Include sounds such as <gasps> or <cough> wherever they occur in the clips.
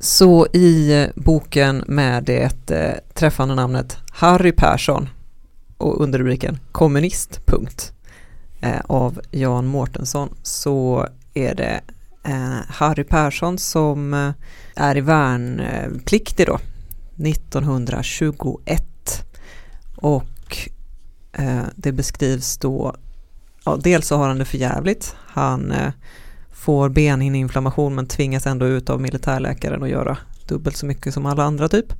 Så i boken med det eh, träffande namnet Harry Persson och underrubriken Kommunist. Punkt, eh, av Jan Mårtensson så är det eh, Harry Persson som eh, är i värnpliktig då 1921 och eh, det beskrivs då ja, dels så har han det för jävligt. Han eh, får benhinneinflammation men tvingas ändå ut av militärläkaren och göra dubbelt så mycket som alla andra typ.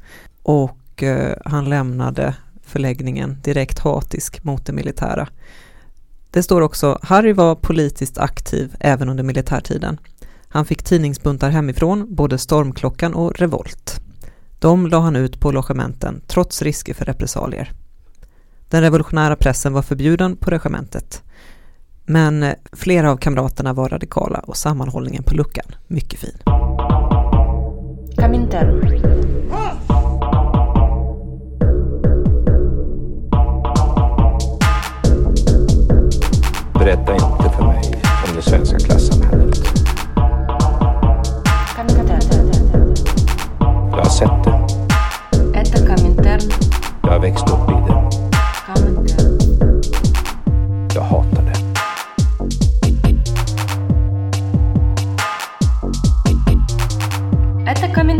Och eh, han lämnade förläggningen direkt hatisk mot det militära. Det står också, Harry var politiskt aktiv även under militärtiden. Han fick tidningsbuntar hemifrån, både Stormklockan och Revolt. De la han ut på logementen trots risker för repressalier. Den revolutionära pressen var förbjuden på regementet. Men eh, flera av kamraterna var radikala och sammanhållningen på luckan mycket fin. Berätta inte för mig om det svenska klassamhället. Jag har sett det. Jag har växt upp i det.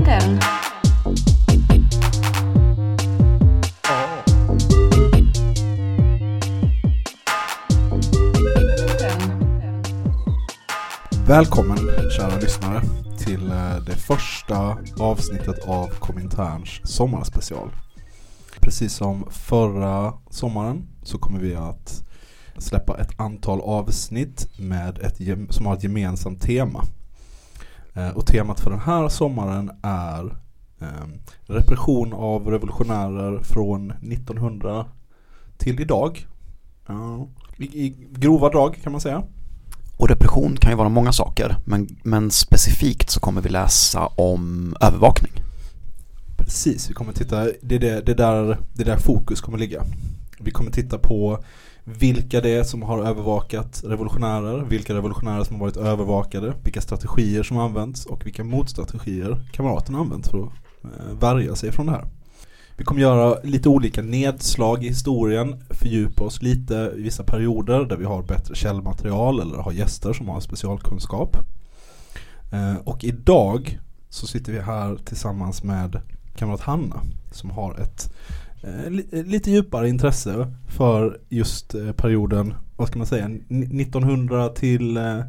Framtiden. Välkommen kära lyssnare till eh, det första avsnittet av Kominterns sommarspecial. Precis som förra sommaren så kommer vi att släppa ett antal avsnitt med ett, som har ett gemensamt tema. Eh, Och temat för den här sommaren är eh, repression av revolutionärer från 1900 till idag. I, I grova drag kan man säga. Och repression kan ju vara många saker, men, men specifikt så kommer vi läsa om övervakning. Precis, vi kommer titta, det är, det, det, är där, det där fokus kommer ligga. Vi kommer titta på vilka det är som har övervakat revolutionärer, vilka revolutionärer som har varit övervakade, vilka strategier som använts och vilka motstrategier kamraterna använt för att eh, värja sig från det här. Vi kommer göra lite olika nedslag i historien, fördjupa oss lite i vissa perioder där vi har bättre källmaterial eller har gäster som har specialkunskap. Eh, och idag så sitter vi här tillsammans med kamrat Hanna som har ett lite djupare intresse för just eh, perioden, vad ska man säga, Ni- 1900 till eh,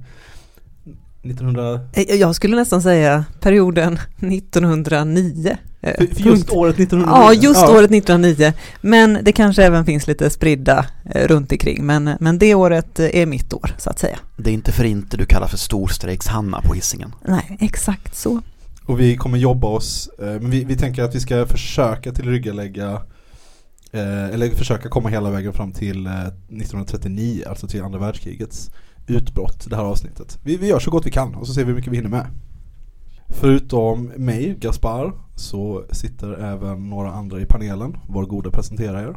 1900 Eh, Jag skulle nästan säga perioden 1909. eh, för, för just året 1900 Ja, just året 1909. Men det kanske även finns lite spridda eh, runt omkring. Men, men det året eh, är mitt år, så att säga. Det är inte för inte du kallar för storstrejks-Hanna på hissingen. Nej, exakt så. Och vi kommer jobba oss, eh, men vi, vi tänker att vi ska försöka tillryggalägga eh, eller försöka komma hela vägen fram till eh, 1939, alltså till andra världskrigets utbrott, det här avsnittet. Vi, vi gör så gott vi kan och så ser vi hur mycket vi hinner med. Förutom mig, Gaspar, så sitter även några andra i panelen. Var goda presentera er.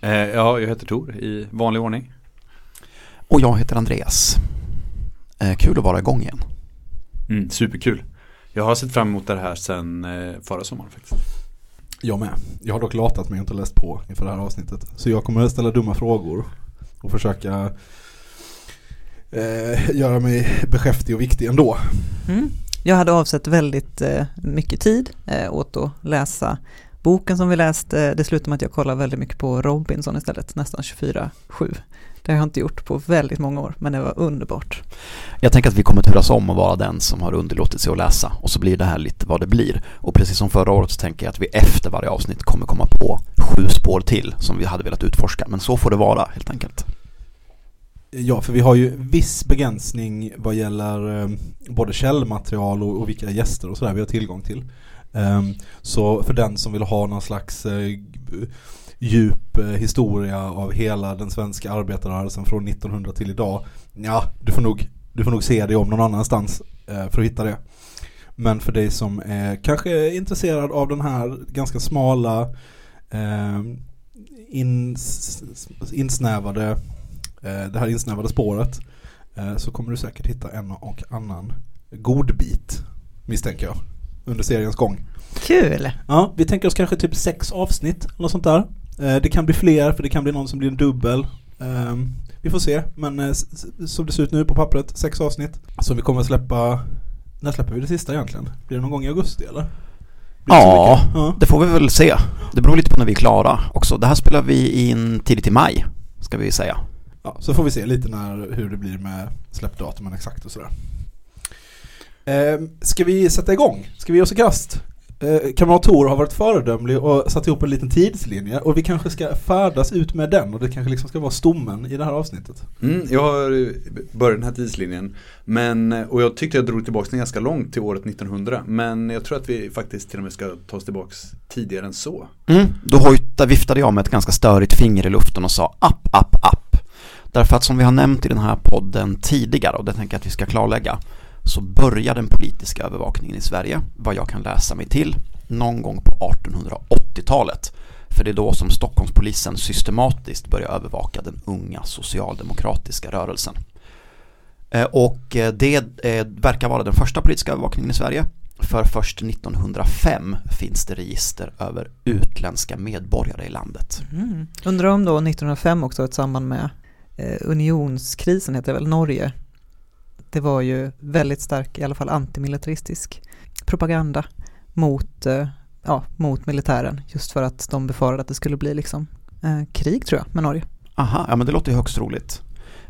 Eh, ja, jag heter Tor i vanlig ordning. Och jag heter Andreas. Eh, kul att vara igång igen. Mm, superkul. Jag har sett fram emot det här sedan eh, förra sommaren faktiskt. Jag med. Jag har dock latat mig och inte läst på inför det här avsnittet. Så jag kommer att ställa dumma frågor och försöka eh, göra mig beskäftig och viktig ändå. Mm. Jag hade avsett väldigt eh, mycket tid eh, åt att läsa boken som vi läste. Det slutade med att jag kollade väldigt mycket på Robinson istället, nästan 24-7. Det har jag inte gjort på väldigt många år, men det var underbart. Jag tänker att vi kommer turas om att vara den som har underlåtit sig att läsa och så blir det här lite vad det blir. Och precis som förra året så tänker jag att vi efter varje avsnitt kommer komma på sju spår till som vi hade velat utforska. Men så får det vara helt enkelt. Ja, för vi har ju viss begränsning vad gäller eh, både källmaterial och, och vilka gäster och sådär vi har tillgång till. Ehm, så för den som vill ha någon slags eh, djup eh, historia av hela den svenska arbetarrörelsen från 1900 till idag. Ja, du får nog, du får nog se dig om någon annanstans eh, för att hitta det. Men för dig som är kanske intresserad av den här ganska smala eh, ins, insnävade eh, det här insnävade spåret eh, så kommer du säkert hitta en och annan godbit misstänker jag. under seriens gång. Kul! Ja, vi tänker oss kanske typ sex avsnitt, eller sånt där. Eh, det kan bli fler, för det kan bli någon som blir en dubbel. Ehm, vi får se, men eh, som det ser ut nu på pappret, sex avsnitt. Som vi kommer att släppa, när släpper vi det sista egentligen? Blir det någon gång i augusti eller? Ja, ja. det får vi väl se. Det beror lite på när vi är klara också. Det här spelar vi in tidigt i maj, ska vi säga. Ja, så får vi se lite när, hur det blir med släppdatumen exakt och sådär. Ehm, ska vi sätta igång? Ska vi ge oss i kast? Eh, Kamrat Tor har varit föredömlig och satt ihop en liten tidslinje och vi kanske ska färdas ut med den och det kanske liksom ska vara stommen i det här avsnittet. Mm, jag har eh, börjat den här tidslinjen. Men, eh, och jag tyckte jag drog tillbaka den ganska långt till året 1900. Men jag tror att vi faktiskt till och med ska ta oss tillbaka tidigare än så. Mm, då hojta, viftade jag med ett ganska störigt finger i luften och sa app, app, app. Därför att som vi har nämnt i den här podden tidigare, och det tänker jag att vi ska klarlägga, så börjar den politiska övervakningen i Sverige, vad jag kan läsa mig till, någon gång på 1880-talet. För det är då som Stockholmspolisen systematiskt börjar övervaka den unga socialdemokratiska rörelsen. Eh, och eh, det eh, verkar vara den första politiska övervakningen i Sverige. För först 1905 finns det register över utländska medborgare i landet. Mm. Undrar om då 1905 också har ett samband med unionskrisen heter det väl, Norge. Det var ju väldigt stark, i alla fall antimilitaristisk propaganda mot, eh, ja, mot militären. Just för att de befarade att det skulle bli liksom eh, krig tror jag med Norge. Aha, ja men det låter ju högst roligt.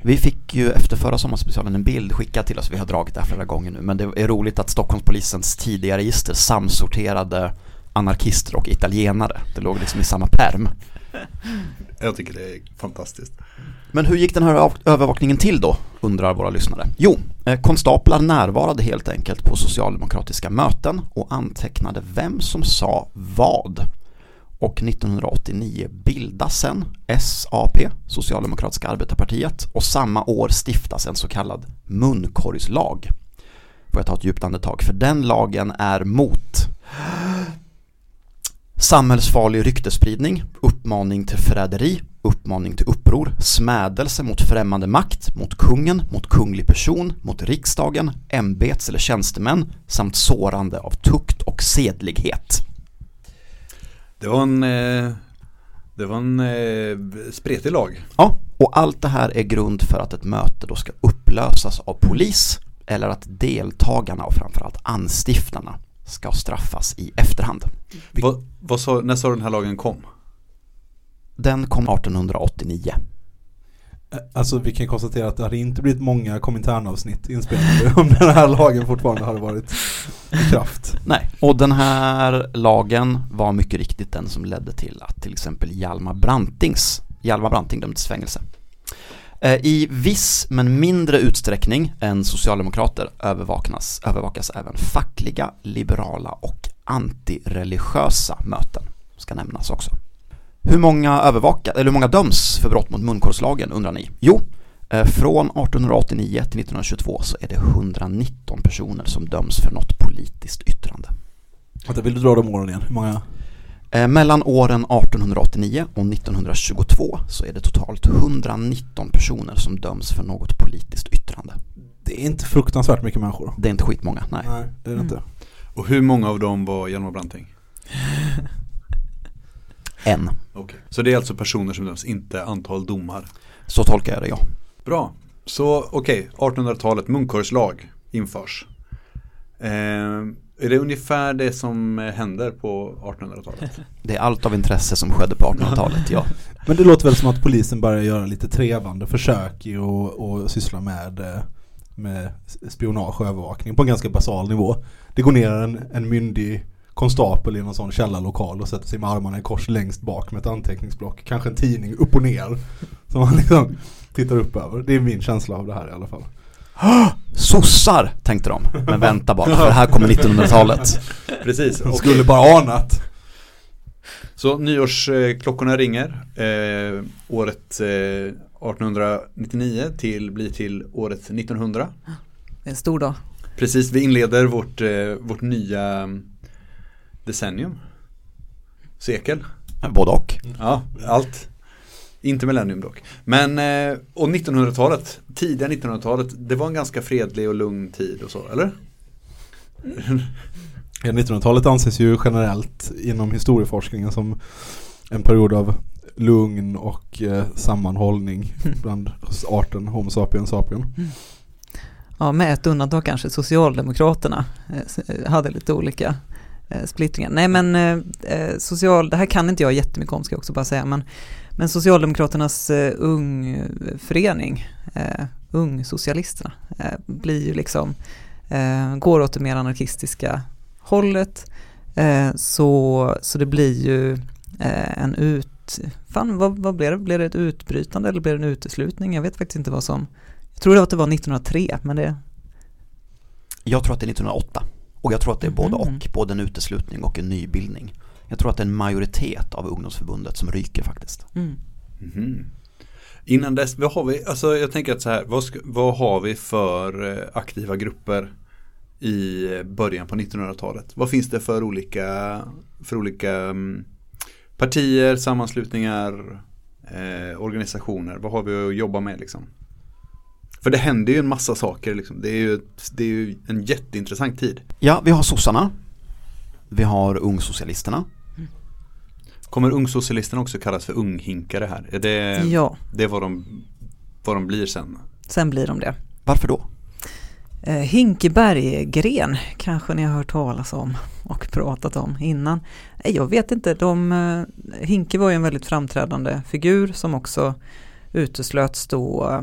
Vi fick ju efter förra sommarspecialen en bild skickad till oss, vi har dragit det här flera gånger nu, men det är roligt att Stockholmspolisens tidiga register samsorterade anarkister och italienare. Det låg liksom i samma perm. Jag tycker det är fantastiskt. Men hur gick den här övervakningen till då, undrar våra lyssnare? Jo, eh, konstaplar närvarade helt enkelt på socialdemokratiska möten och antecknade vem som sa vad. Och 1989 bildas sen SAP, Socialdemokratiska arbetarpartiet, och samma år stiftas en så kallad munkorgslag. Får jag ta ett djupt andetag, för den lagen är mot <gasps> Samhällsfarlig ryktespridning, uppmaning till förräderi, uppmaning till uppror, smädelse mot främmande makt, mot kungen, mot kunglig person, mot riksdagen, ämbets eller tjänstemän samt sårande av tukt och sedlighet. Det var en, eh, det var en eh, spretig lag. Ja, och allt det här är grund för att ett möte då ska upplösas av polis eller att deltagarna och framförallt anstiftarna ska straffas i efterhand. Vad, vad sa, när sa den här lagen kom? Den kom 1889. Eh, Alltså vi kan konstatera att det hade inte blivit många kommentärnavsnitt inspelade <laughs> om den här lagen fortfarande hade varit i kraft. Nej, och den här lagen var mycket riktigt den som ledde till att till exempel Hjalmar Brantings, Hjalmar Branting dömdes till fängelse. Eh, I viss men mindre utsträckning än socialdemokrater övervakas, övervakas även fackliga, liberala och antireligiösa möten, ska nämnas också. Hur många övervaka, eller hur många döms för brott mot munkorgslagen undrar ni? Jo, eh, från 1889 till 1922 så är det 119 personer som döms för något politiskt yttrande. Vänta, vill du dra de åren igen? Hur många? Eh, Mellan åren 1889 och 1922 så är det totalt 119 personer som döms för något politiskt yttrande. Det är inte fruktansvärt mycket människor. Det är inte skitmånga, nej. Nej, det är det inte. Och hur många av dem var Hjalmar Branting? <laughs> En. Okej. Så det är alltså personer som döms, inte antal domar. Så tolkar jag det, ja. Bra. Så okej, 1800-talet, munkorgslag införs. Eh, är det ungefär det som händer på 1800-talet? <laughs> Det är allt av intresse som skedde på 1800-talet, ja. <laughs> Men det låter väl som att polisen börjar göra lite trevande försök i att och syssla med, eh, med spionage och övervakning på en ganska basal nivå. Det går ner en, en myndig konstapel i någon sån källarlokal och sätter sig med armarna i kors längst bak med ett anteckningsblock. Kanske en tidning upp och ner. <laughs> Som man liksom tittar upp över. Det är min känsla av det här i alla fall. <gasps> Sossar, tänkte de. Men vänta bara, för här kommer 1900-talet. <laughs> Precis. De okej. skulle bara anat. Så nyårsklockorna ringer. Eh, året eh, 1899 till blir till året 1900. Det är en stor dag. Precis, vi inleder vårt, eh, vårt nya decennium. Sekel. Både och. Ja, allt. Inte millennium dock. Men, eh, och 1900-talet, tidiga 1900-talet, det var en ganska fredlig och lugn tid och så, eller? <laughs> Ja, 1900-talet anses ju generellt inom historieforskningen som en period av lugn och eh, sammanhållning bland arten Homo sapiens sapien. Ja, med ett undantag kanske, Socialdemokraterna eh, hade lite olika Eh, splittringen. Nej men eh, eh, social, det här kan inte jag jättemycket om ska jag också bara säga, men, men Socialdemokraternas eh, ungförening, eh, eh Ungsocialisterna, eh, blir ju liksom, eh, går åt det mer anarkistiska hållet. Eh, så, så det blir ju eh, en ut, fan vad, vad blev det, blev det ett utbrytande eller blev det en uteslutning? Jag vet faktiskt inte vad som, jag tror att det var 1903, men det, Jag tror att det är 1908. Och jag tror att det är både Mm. och, både en uteslutning och en nybildning. Jag tror att det är en majoritet av ungdomsförbundet som ryker faktiskt. mm. Mhm. Innan dess, vad har vi, alltså jag tänker att så här, vad, ska, vad har vi för eh, aktiva grupper i början på 1900-talet? Vad finns det för olika, för olika mm, partier, sammanslutningar, eh, organisationer? Vad har vi att jobba med liksom? För det händer ju en massa saker liksom. Det är ju, det är ju en jätteintressant tid. Ja, vi har sossarna. Vi har ungsocialisterna. Kommer ungsocialisterna också kallas för unghinkare här? Är det, ja, det är vad de, vad de blir sen? sen blir de det. Varför då? Eh, Hinkeberggren kanske ni har hört talas om och pratat om innan. Nej, jag vet inte, de, eh, Hinke var ju en väldigt framträdande figur som också uteslöts då,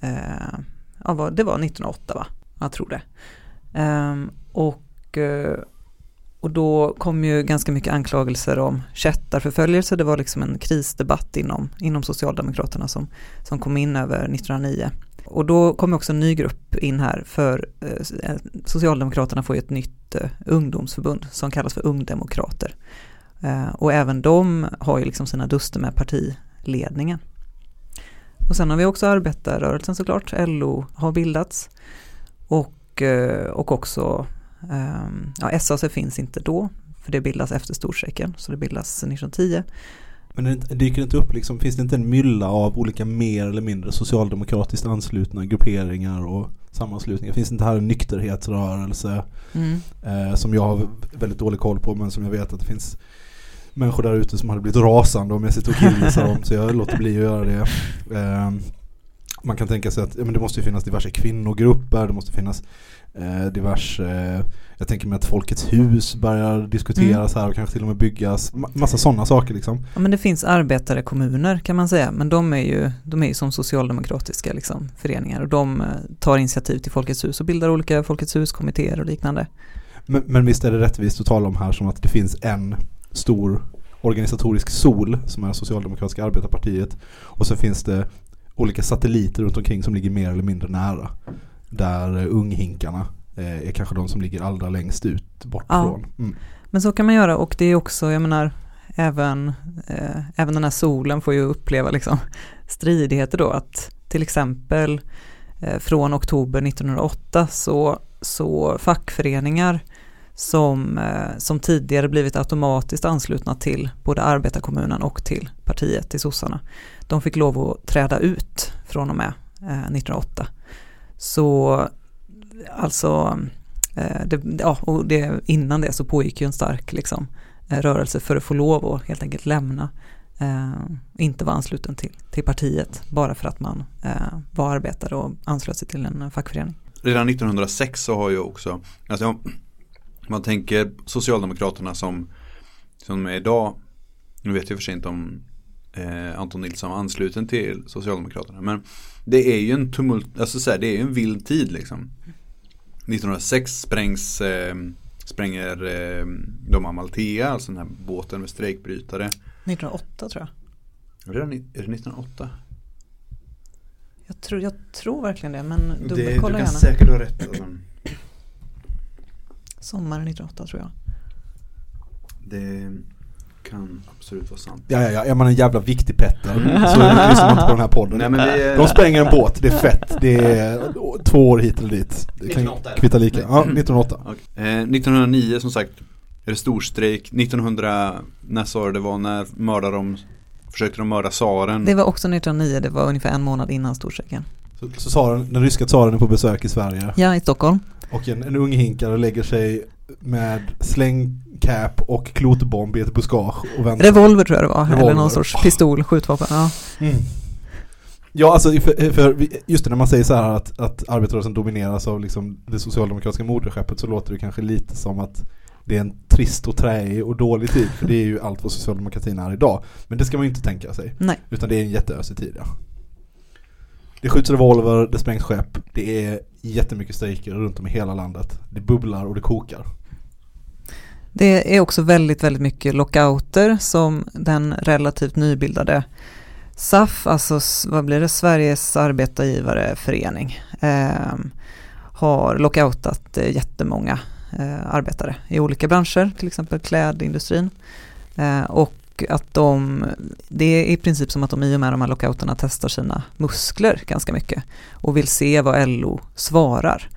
eh, ja, det var 1908 va? Jag tror det. Eh, och, eh, och då kom ju ganska mycket anklagelser om kättarförföljelse. Det var liksom en krisdebatt inom, inom Socialdemokraterna som, som kom in över 1909. Och då kom också en ny grupp in här för eh, eh, Socialdemokraterna får ju ett nytt eh, ungdomsförbund som kallas för Ungdemokrater. Eh, och även de har ju liksom sina duster med partiledningen. Och sen har vi också arbetarrörelsen såklart, LO har bildats. Och, eh, och också, eh, ja SAC finns inte då, för det bildas efter storstrejken, så det bildas 1910. Men det dyker inte upp liksom, finns det inte en mylla av olika mer eller mindre socialdemokratiskt anslutna grupperingar och sammanslutningar? Finns det inte här en nykterhetsrörelse Mm. eh, som jag har väldigt dålig koll på men som jag vet att det finns människor där ute som hade blivit rasande om jag sitter och killgissar dem så jag låter bli att göra det. Eh, man kan tänka sig att ja, men det måste ju finnas diverse kvinnogrupper, det måste finnas eh, diverse, jag tänker mig att Folkets hus börjar diskuteras här och kanske till och med byggas, Ma- massa sådana saker liksom. Ja, men det finns arbetare kommuner kan man säga, men de är ju, de är ju som socialdemokratiska liksom, föreningar och de eh, tar initiativ till Folkets hus och bildar olika Folkets hus-kommittéer och liknande. Men, men visst är det rättvist att tala om här som att det finns en stor organisatorisk sol som är Socialdemokratiska arbetarpartiet och så finns det olika satelliter runt omkring som ligger mer eller mindre nära. Där eh, unghinkarna eh, är kanske de som ligger allra längst ut bort Ja. från. Mm. Men så kan man göra och det är också, jag menar, även, eh, även den här solen får ju uppleva liksom stridigheter då, att till exempel eh, från oktober 1908 så, så fackföreningar som, eh, som tidigare blivit automatiskt anslutna till både arbetarkommunen och till partiet, till sossarna, de fick lov att träda ut från och med eh, 1908. Så alltså, eh, det, ja, och det, innan det så pågick ju en stark liksom, rörelse för att få lov att helt enkelt lämna, eh, inte vara ansluten till, till partiet, bara för att man eh, var arbetare och anslöt sig till en fackförening. Redan 1906 så har ju också, alltså man tänker Socialdemokraterna som, som är idag, nu vet jag för sig inte om eh, Anton Nilsson var ansluten till Socialdemokraterna, men det är ju en tumult, alltså så här, det är ju en vild tid liksom. 1906 sprängs, eh, spränger eh, de Amalthea, alltså den här båten med strejkbrytare. 1908 tror jag. Redan, är det 1908? Jag tror, jag tror verkligen det, men du dubbelkolla kan gärna. säkert ha rätt. Alltså. Sommaren 1908 tror jag. Det kan absolut vara sant. Ja, ja, ja, är man en jävla viktig Petter så lyssnar man inte på den här podden. Nej, men det är- De spränger en båt, det är fett. Det är två år hit eller dit. Det kan 1908 är det. kvitta lika. Ja, 1908. Okej. Eh, 1909 som sagt är det storstrejk. 1900, när sa det var, när mördade de, försökte de mörda tsaren? Det var också 1909, det var ungefär en månad innan storstrejken. Så, så tsaren, den ryska tsaren är på besök i Sverige Ja, i Stockholm. och en, en ung hinkare lägger sig med slängcap och klotbomb i ett buskage och väntar. Revolver tror jag det var, eller Revolver. någon sorts pistol, skjutvapen. Ja. Mm. Ja, alltså för, för just det, när man säger så här att, att arbetarrörelsen domineras av liksom det socialdemokratiska moderskeppet så låter det kanske lite som att det är en trist och träig och dålig tid. För det är ju allt vad socialdemokratin är idag. Men det ska man ju inte tänka sig. Nej. Utan det är en jätteösig tid, ja. Det skjuts revolver, det sprängs skepp, det är jättemycket strejker runt om i hela landet. Det bubblar och det kokar. Det är också väldigt, väldigt mycket lockouter som den relativt nybildade SAF, alltså vad blir det, Sveriges arbetargivareförening, eh, har lockoutat eh, jättemånga eh, arbetare i olika branscher, till exempel klädindustrin. Eh, och att de, det är i princip som att de i och med de här lockouterna testar sina muskler ganska mycket och vill se vad LO svarar.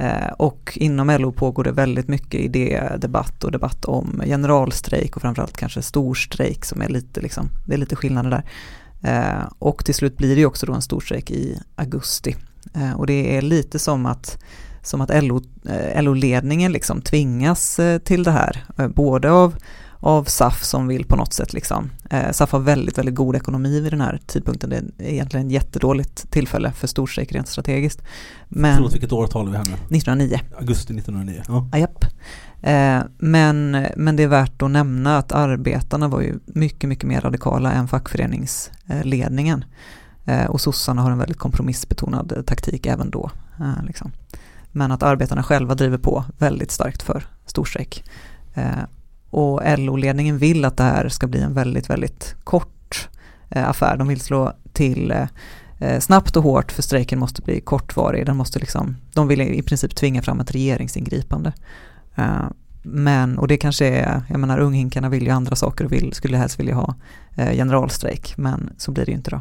Eh, och inom LO pågår det väldigt mycket idédebatt och debatt om generalstrejk och framförallt kanske storstrejk som är lite, liksom, det är lite skillnader där. Eh, och till slut blir det också då en storstrejk i augusti. Eh, och det är lite som att, som att LO-ledningen LO-ledningen liksom tvingas till det här, både av av SAF som vill på något sätt liksom. Eh, SAF har väldigt, väldigt god ekonomi vid den här tidpunkten. Det är egentligen ett jättedåligt tillfälle för storstrejk rent strategiskt. Men Förlåt, vilket år talar vi här nu? 1909 Augusti 1909. Ja. Japp. Eh, men, men det är värt att nämna att arbetarna var ju mycket, mycket mer radikala än fackföreningsledningen. Eh, och sossarna har en väldigt kompromissbetonad taktik även då. Eh, liksom. Men att arbetarna själva driver på väldigt starkt för storstrejk. Och LO-ledningen vill att det här ska bli en väldigt, väldigt kort eh, affär. De vill slå till eh, snabbt och hårt för strejken måste bli kortvarig. Den måste liksom, de vill i princip tvinga fram ett regeringsingripande. Eh, men, och det kanske är, jag menar unghinkarna vill ju andra saker och vill, skulle helst vilja ha eh, generalstrejk, men så blir det ju inte då.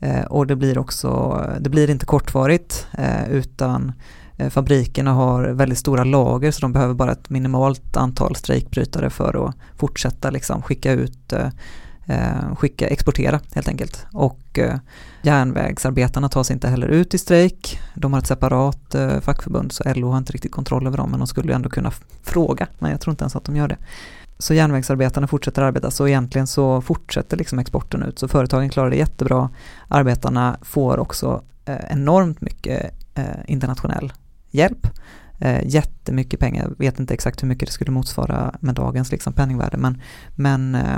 Eh, och det blir också, det blir inte kortvarigt eh, utan Eh, fabrikerna har väldigt stora lager så de behöver bara ett minimalt antal strejkbrytare för att fortsätta liksom skicka ut eh, eh, skicka, exportera helt enkelt. Och järnvägsarbetarna tas inte heller ut i strejk. De har ett separat fackförbund så LO har inte riktigt kontroll över dem men de skulle ändå kunna fråga. Men jag tror inte ens att de gör det. Så järnvägsarbetarna fortsätter arbeta så egentligen så fortsätter liksom exporten ut. Så företagen klarar det jättebra. Arbetarna får också enormt mycket internationell hjälp. Eh, jättemycket pengar, jag vet inte exakt hur mycket det skulle motsvara med dagens liksom, penningvärde men, men eh,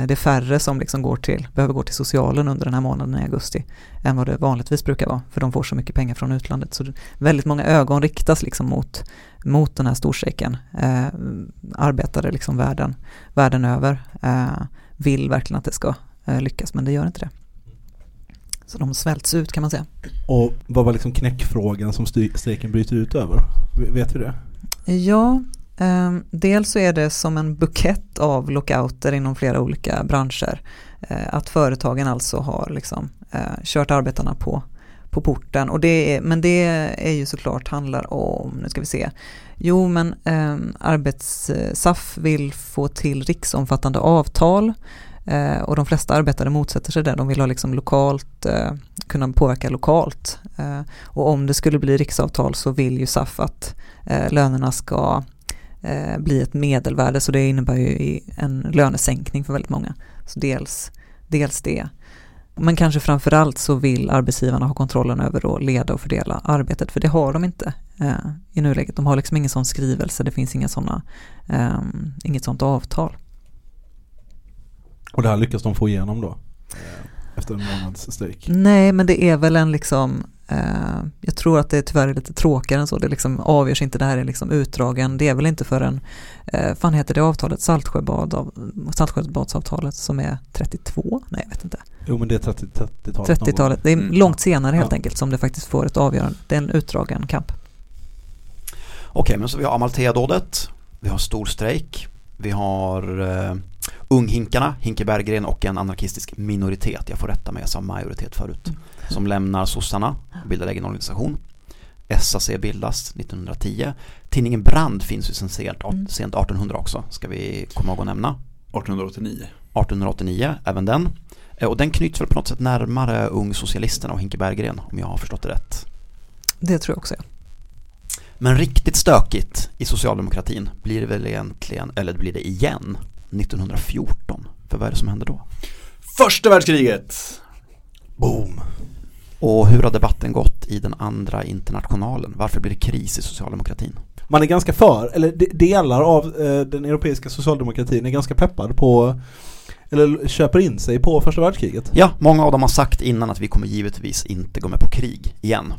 eh, Det är färre som liksom går till, behöver gå till socialen under den här månaden i augusti än vad det vanligtvis brukar vara, för de får så mycket pengar från utlandet. Så det- väldigt många ögon riktas liksom mot, mot den här storstrejken. Eh, arbetare liksom världen, världen över eh, vill verkligen att det ska eh, lyckas, men det gör inte det. Så de svälts ut kan man säga. Och vad var liksom knäckfrågan som strejken bryter ut över? Vet vi det? Ja, eh, dels så är det som en bukett av lockouter inom flera olika branscher. Eh, att företagen alltså har liksom, eh, kört arbetarna på, på porten. Och det är, men det är ju såklart handlar om, nu ska vi se, jo men eh, arbets, SAF vill få till riksomfattande avtal eh, och de flesta arbetare motsätter sig det. De vill ha liksom lokalt, eh, kunna påverka lokalt. Eh, och om det skulle bli riksavtal så vill ju SAF att eh, lönerna ska eh, bli ett medelvärde så det innebär ju en lönesänkning för väldigt många. Så dels, dels det. Men kanske framförallt så vill arbetsgivarna ha kontrollen över att leda och fördela arbetet för det har de inte eh, i nuläget. De har liksom ingen sån skrivelse, det finns inga såna, eh, inget sånt avtal. Och det här lyckas de få igenom då? Efter en månads strejk? Nej, men det är väl en liksom, eh, jag tror att det tyvärr är lite tråkigare än så, det liksom avgörs inte, det här är liksom utdragen, det är väl inte förrän, eh, fan heter det avtalet, Saltsjöbad av, Saltsjöbadsavtalet som är 32? Nej, jag vet inte. Jo men det är 30 30-talet. 30-talet, det är Mm. långt senare helt Ja. enkelt som det faktiskt får ett avgörande, det är en utdragen kamp. Okej, men så vi har Amalthea-dådet, vi har storstrejk, vi har uh, Unghinkarna, Hinke Berggren och en anarkistisk minoritet, jag får rätta mig, jag sa majoritet förut, Mm. som lämnar sossarna och bildar egen organisation. SAC bildas 1910. Tidningen Brand finns ju sen sent, Mm. sent 1800 också, ska vi komma ihåg att nämna. 1889. 1889, även den. Eh, Och den knyts väl på något sätt närmare Ung Socialisterna och Hinke Berggren, om jag har förstått det rätt. Det tror jag också. Ja. Men riktigt stökigt i socialdemokratin blir det väl egentligen, eller blir det igen, 1914. För vad är det som händer då? Första världskriget! Boom! Och hur har debatten gått i den andra internationalen? Varför blir det kris i socialdemokratin? Man är ganska för, eller de- delar av eh, den europeiska socialdemokratin är ganska peppad på eller köper in sig på första världskriget. Ja, många av dem har sagt innan att vi kommer givetvis inte gå med på krig igen.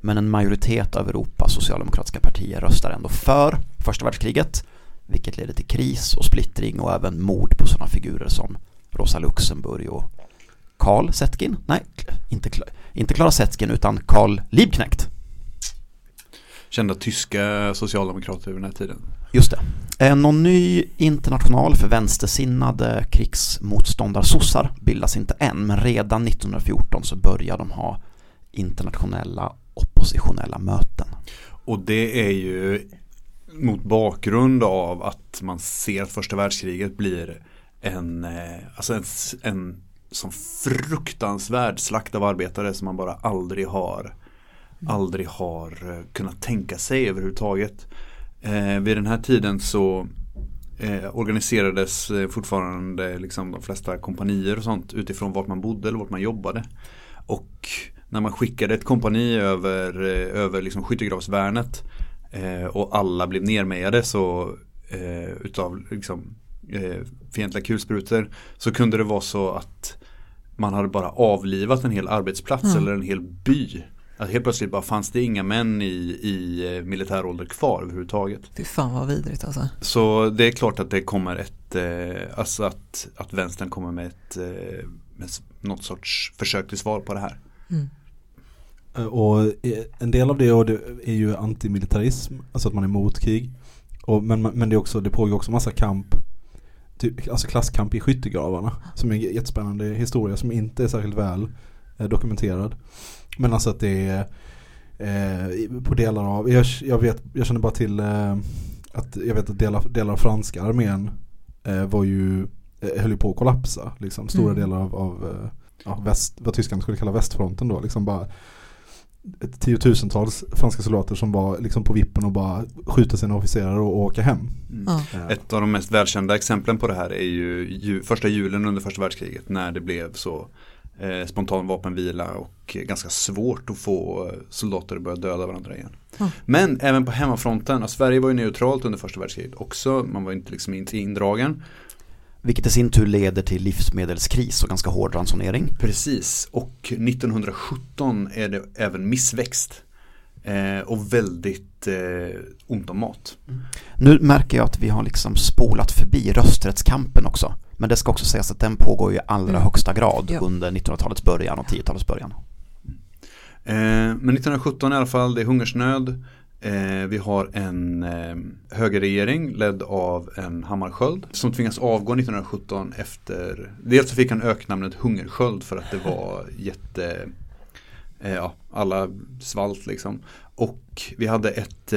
Men en majoritet av Europas socialdemokratiska partier röstar ändå för första världskriget, vilket leder till kris och splittring och även mord på sådana figurer som Rosa Luxemburg och Karl Zetkin. Nej, inte, inte Klara Zetkin utan Karl Liebknecht. Kända tyska socialdemokrater över den här tiden. Just det. Eh, Någon ny international för vänstersinnade krigsmotståndarsossar bildas inte än, men redan 1914 så börjar de ha internationella oppositionella möten. Och det är ju mot bakgrund av att man ser att första världskriget blir en, eh, alltså en, en sån fruktansvärd slakt av arbetare som man bara aldrig har aldrig har eh, kunnat tänka sig överhuvudtaget. Eh, vid den här tiden så eh, organiserades eh, fortfarande liksom de flesta kompanier och sånt utifrån vart man bodde eller vart man jobbade. Och när man skickade ett kompani över, eh, över liksom skyttegravsvärnet eh, och alla blev nermejade så eh, utav liksom, eh, fientliga kulsprutor så kunde det vara så att man hade bara avlivat en hel arbetsplats Mm. eller en hel by. Att helt plötsligt bara fanns det inga män i, i eh, militär ålder kvar överhuvudtaget. Fy fan vad vidrigt alltså. Så det är klart att det kommer ett, eh, alltså att, att vänstern kommer med ett, eh, med något sorts försök till svar på det här. Mm. Eh, Och eh, en del av det är ju antimilitarism, alltså att man är emot krig. Och, men, men det, är också, det pågår också massa kamp, typ, alltså klasskamp i skyttegravarna. Som är en jättespännande historia som inte är särskilt väl eh, dokumenterad. Men alltså att det är eh, på delar av, jag, jag vet, jag känner bara till eh, att jag vet att delar, delar av franska armén eh, var ju, höll ju på att kollapsa. Liksom, stora Mm. delar av, av eh, ja, väst, vad Tyskland skulle kalla västfronten då. Liksom bara ett tiotusentals franska soldater som var liksom på vippen och bara skjuta sina officerare och åka hem. Ja. Eh, Ett av de mest välkända exemplen på det här är ju ju, första julen under första världskriget när det blev så eh, spontan vapenvila och eh, ganska svårt att få eh, soldater att börja döda varandra igen. Ja. Men även på hemmafronten, Sverige var ju neutralt under första världskriget också, man var inte liksom inte indragen. Vilket i sin tur leder till livsmedelskris och ganska hård ransonering. Precis, och 1917 är det även missväxt. Eh, och väldigt eh, ont om mat. Nu märker jag att vi har liksom spolat förbi rösträttskampen också. Men det ska också sägas att den pågår i allra Mm. högsta grad Ja. under 1900-talets början och 10-talets början. Eh, men 1917 i alla fall, det är hungersnöd. Eh, vi har en eh, högerregering ledd av en Hammarskjöld som tvingas avgå 1917 efter, dels så fick han öknamnet Hungersköld för att det var <laughs> jätte, eh, ja, alla svalt liksom. Och vi hade ett,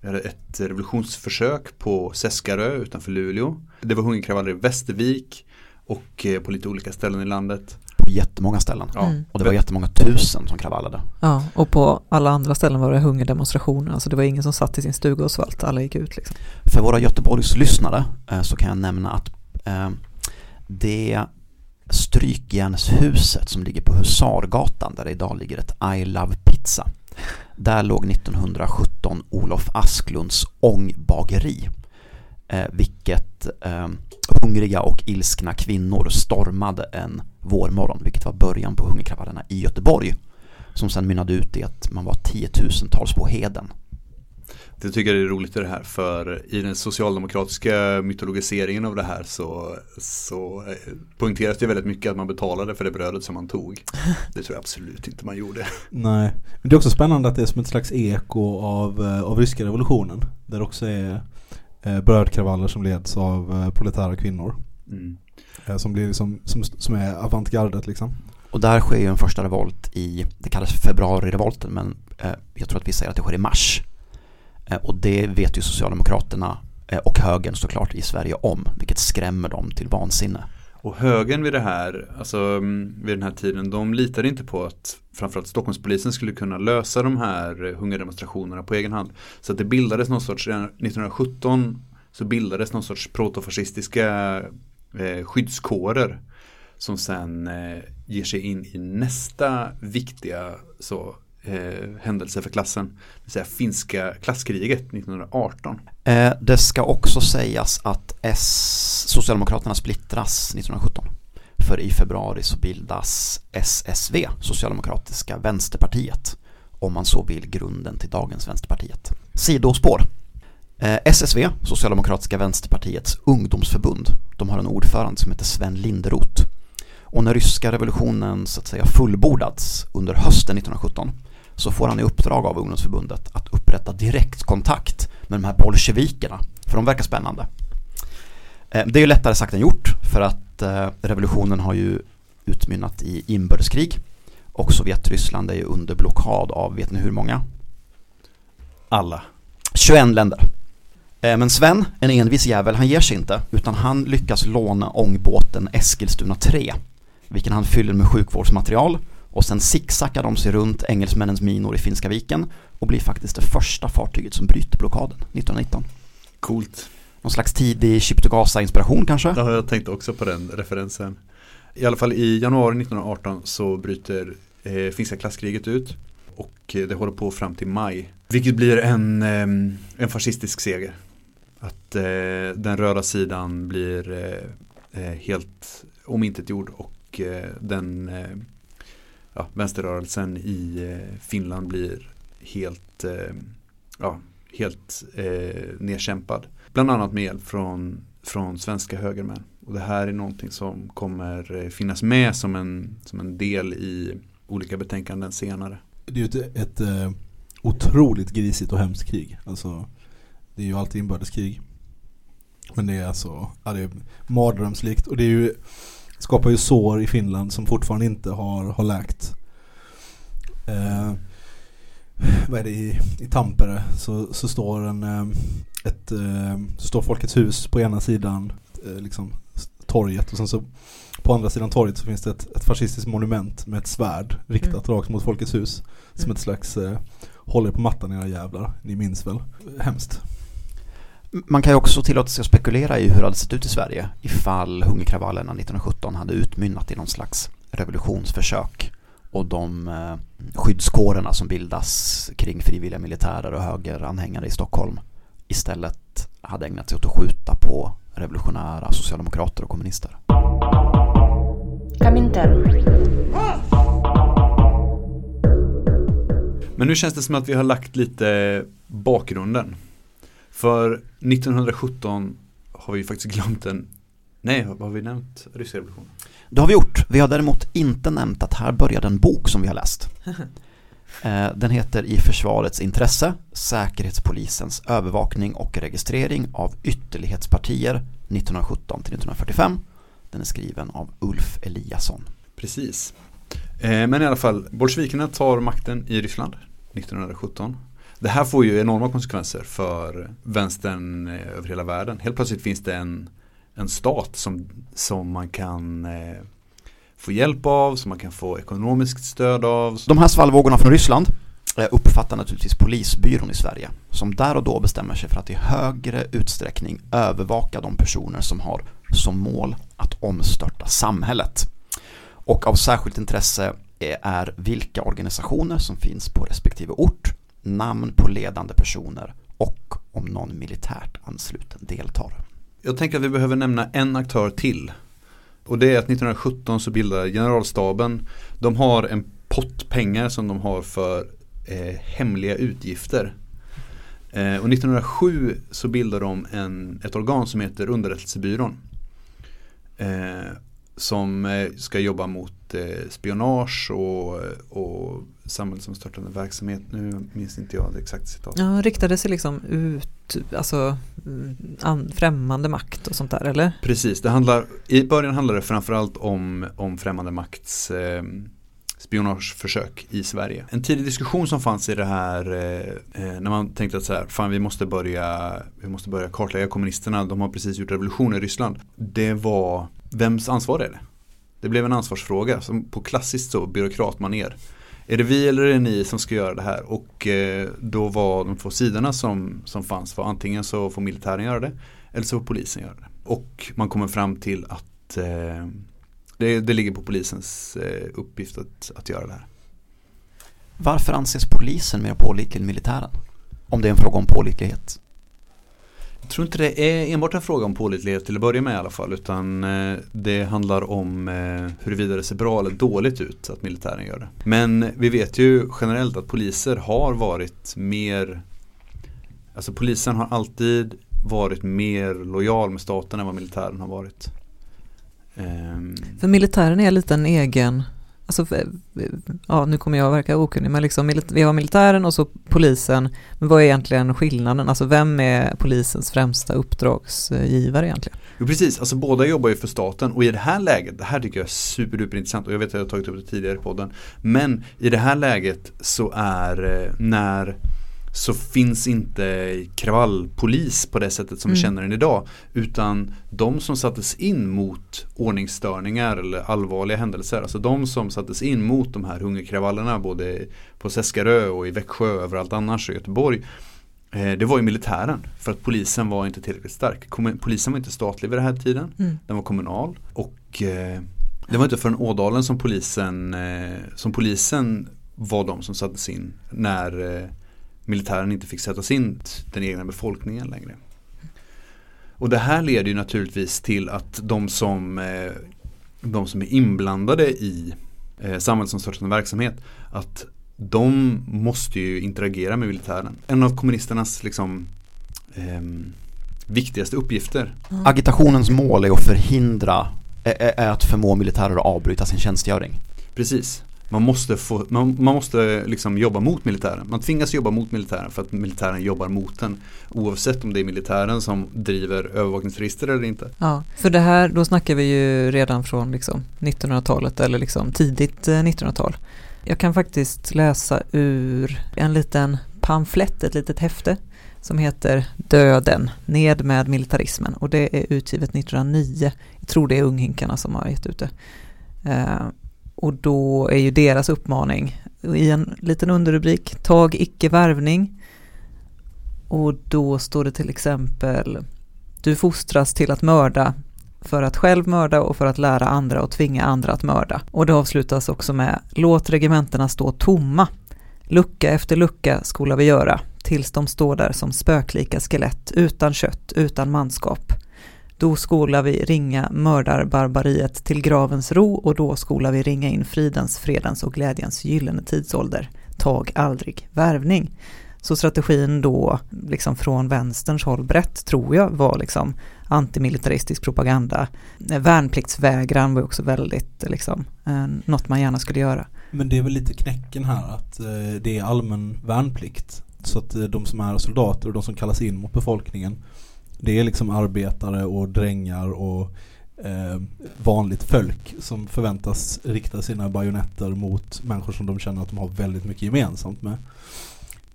vi hade ett revolutionsförsök på Seskarö utanför Luleå. Det var hungerkravaller i Västervik och på lite olika ställen i landet. På jättemånga ställen. Ja, Mm. Och det var jättemånga tusen som kravallade. Ja, och på alla andra ställen var det hungerdemonstrationer. Alltså det var ingen som satt i sin stuga och svalt, alla gick ut liksom. För våra Göteborgs lyssnare eh, så kan jag nämna att eh, det strykjärnshuset som ligger på Husargatan där det idag ligger ett I Love Pizza. Där låg 1917 Olof Asklunds ångbageri. Eh, vilket eh, hungriga och ilskna kvinnor stormade en vårmorgon, vilket var början på hungerkravallerna i Göteborg. Som sen mynnade ut i att man var tiotusentals på heden. Det tycker jag är roligt i det här för i den socialdemokratiska mytologiseringen av det här så, så eh, poängteras det väldigt mycket att man betalade för det brödet som man tog. Det tror jag absolut inte man gjorde. Nej, men det är också spännande att det är som ett slags eko av, eh, av ryska revolutionen. Där också är eh, brödkravaller som leds av eh, proletära kvinnor. Mm. Eh, som, blir liksom, som, som är avantgardet liksom. Och där sker ju en första revolt i, det kallas februarirevolten men eh, jag tror att vi säger att det sker i mars. Eh, och det vet ju Socialdemokraterna eh, och högern såklart i Sverige om, vilket skrämmer dem till vansinne. Och högern vid det här, alltså mm, vid den här tiden, de litade inte på att framförallt Stockholmspolisen skulle kunna lösa de här eh, hungerdemonstrationerna på egen hand. Så att det bildades någon sorts, 1917 så bildades någon sorts protofascistiska eh, skyddskårer som sen eh, ger sig in i nästa viktiga så, eh, händelse för klassen. Det vill säga finska klasskriget 1918. Eh, det ska också sägas att S, Socialdemokraterna splittras 1917. För i februari så bildas SSV, Socialdemokratiska vänsterpartiet. Om man så vill grunden till dagens Vänsterpartiet. Sidospår. Eh, SSV, Socialdemokratiska vänsterpartiets ungdomsförbund, de har en ordförande som heter Sven Linderoth. Och när ryska revolutionen så att säga fullbordats under hösten 1917 så får han i uppdrag av ungdomsförbundet att upprätta direktkontakt med de här bolsjevikerna, för de verkar spännande. Eh, det är ju lättare sagt än gjort för att eh, revolutionen har ju utmynnat i inbördeskrig och Sovjetryssland är ju under blockad av, vet ni hur många? Alla. 21 länder. Eh, men Sven, en envis jävel, han ger sig inte utan han lyckas låna ångbåten Eskilstuna 3 vilken han fyller med sjukvårdsmaterial och sen zigzaggar de sig runt engelsmännens minor i Finska viken och blir faktiskt det första fartyget som bryter blockaden 1919. Coolt. Någon slags tidig Chip to Gaza-inspiration kanske? Ja, jag tänkte också på den referensen. I alla fall i januari 1918 så bryter eh, finska klasskriget ut och eh, det håller på fram till maj. Vilket blir en, eh, en fascistisk seger. Att eh, den röda sidan blir eh, eh helt omintetgjord och eh, den ja, vänsterrörelsen i eh, Finland blir helt, eh, ja, helt eh, nedkämpad. Bland annat med hjälp från, från svenska högermän. Och det här är någonting som kommer eh, finnas med som en, som en del i olika betänkanden senare. Det är ju ett, ett otroligt grisigt och hemskt krig. Alltså, det är ju alltid inbördeskrig. Men det är alltså, ja, det är mardrömslikt. Och det är ju, skapar ju sår i Finland som fortfarande inte har, har läkt. Eh, vad är det i, i Tampere så, så står en eh, ett, eh, så står Folkets hus på ena sidan eh, liksom torget och sen så på andra sidan torget så finns det ett, ett fascistiskt monument med ett svärd riktat rakt mot Folkets hus. Som ett slags eh, håller på mattan era jävlar, ni minns väl? Hemskt. Man kan ju också tillåta sig att spekulera i hur det hade sett ut i Sverige ifall hungerkravallerna 1917 hade utmynnat i någon slags revolutionsförsök och de eh, skyddskårerna som bildas kring frivilliga militärer och högeranhängare i Stockholm istället hade ägnat sig åt att skjuta på revolutionära socialdemokrater och kommunister. Men nu känns det som att vi har lagt lite bakgrunden. För 1917 har vi faktiskt glömt en Nej, vad har vi nämnt? Ryska revolutionen. Det har vi gjort. Vi har däremot inte nämnt att här började en bok som vi har läst. <laughs> Eh, Den heter I försvarets intresse, Säkerhetspolisens övervakning och registrering av ytterlighetspartier 1917 till 1945. Den är skriven av Ulf Eliasson. Precis. Eh, men i alla fall, bolsjevikerna tar makten i Ryssland 1917. Det här får ju enorma konsekvenser för vänstern eh, över hela världen. Helt plötsligt finns det en, en stat som, som man kan eh, få hjälp av, som man kan få ekonomiskt stöd av. De här svallvågorna från Ryssland eh, uppfattar naturligtvis polisbyrån i Sverige som där och då bestämmer sig för att i högre utsträckning övervaka de personer som har som mål att omstörta samhället. Och av särskilt intresse eh, är vilka organisationer som finns på respektive ort, namn på ledande personer och om någon militärt ansluten deltar. Jag tänker att vi behöver nämna en aktör till. Och det är att 1917 så bildar generalstaben, de har en pott pengar som de har för eh, hemliga utgifter. Eh, och 1907 så bildar de en, ett organ som heter underrättelsebyrån. Eh, som eh, ska jobba mot eh, spionage och, och samhällsomstörtande verksamhet. Nu minns inte jag det exakta citatet. Ja, riktade sig liksom ut, alltså mm, an, främmande makt och sånt där eller? Precis, det handlar, i början handlar det framförallt om, om främmande makts eh, spionageförsök i Sverige. En tidig diskussion som fanns i det här eh, eh, när man tänkte att så här, fan vi måste börja, vi måste börja kartlägga kommunisterna, de har precis gjort revolution i Ryssland. Det var vems ansvar är det? Det blev en ansvarsfråga som på klassiskt så byråkratmaner. Är det vi eller är det ni som ska göra det här? Och eh, då var de två sidorna som, som fanns var antingen så får militären göra det eller så får polisen göra det. Och man kommer fram till att eh, det, det ligger på polisens eh, uppgift att, att göra det här. Varför anses polisen mer pålitlig än militären? Om det är en fråga om pålitlighet. Jag tror inte det är enbart en fråga om pålitlighet till att börja med i alla fall utan eh, det handlar om eh, huruvida det ser bra eller dåligt ut att militären gör det. Men vi vet ju generellt att poliser har varit mer Alltså polisen har alltid varit mer lojal med staten än vad militären har varit. Ehm. För militären är lite en egen, alltså, ja nu kommer jag att verka okunnig, men liksom, vi har militären och så polisen, men vad är egentligen skillnaden? Alltså vem är polisens främsta uppdragsgivare egentligen? Jo precis, alltså båda jobbar ju för staten och i det här läget, det här tycker jag är superduperintressant och jag vet att jag har tagit upp det tidigare i podden. Men i det här läget så är eh, när så finns inte kravallpolis på det sättet som vi Mm. känner den idag. Utan de som sattes in mot ordningsstörningar eller allvarliga händelser. Alltså de som sattes in mot de här hungerkravallerna både på Seskarö och i Växjö och överallt annars i Göteborg. Eh, det var ju militären för att polisen var inte tillräckligt stark. Polisen var inte statlig vid den här tiden. Mm. Den var kommunal. Och eh, det var inte förrän Ådalen som polisen, eh, som polisen var de som sattes in när militären inte fick sättas in t- den egna befolkningen längre. Och det här leder ju naturligtvis till att de som, eh, de som är inblandade i eh, samhällsomstörtande verksamhet att de måste ju interagera med militären. En av kommunisternas liksom ehm, viktigaste uppgifter Agitationens mål är att förhindra, är- är att förmå militärer att avbryta sin tjänstgöring. Precis. Man måste, få, man, man måste liksom jobba mot militären. Man tvingas jobba mot militären för att militären jobbar mot den. Oavsett om det är militären som driver övervakningsregister eller inte. Ja, för det här, då snackar vi ju redan från liksom 1900-talet eller liksom tidigt eh, 1900-tal. Jag kan faktiskt läsa ur en liten pamflett, ett litet häfte som heter Döden, ned med militarismen och det är utgivet 1909. Jag tror det är Unghinkarna som har gett ut det. Eh, och då är ju deras uppmaning i en liten underrubrik, tag icke värvning. Och då står det till exempel du fostras till att mörda för att själv mörda och för att lära andra och tvinga andra att mörda. Och det avslutas också med låt regementena stå tomma. Lucka efter lucka skola vi göra tills de står där som spöklika skelett utan kött, utan manskap. Då skola vi ringa mördarbarbariet till gravens ro och då skola vi ringa in fridens, fredens och glädjens gyllene tidsålder. Tag aldrig värvning. Så strategin då, liksom från vänsterns håll brett, tror jag, var liksom antimilitaristisk propaganda. Värnpliktsvägran var också väldigt, liksom, eh, något man gärna skulle göra. Men det är väl lite knäcken här att eh, det är allmän värnplikt. Så att eh, de som är soldater och de som kallas in mot befolkningen det är liksom arbetare och drängar och eh, vanligt folk som förväntas rikta sina bajonetter mot människor som de känner att de har väldigt mycket gemensamt med.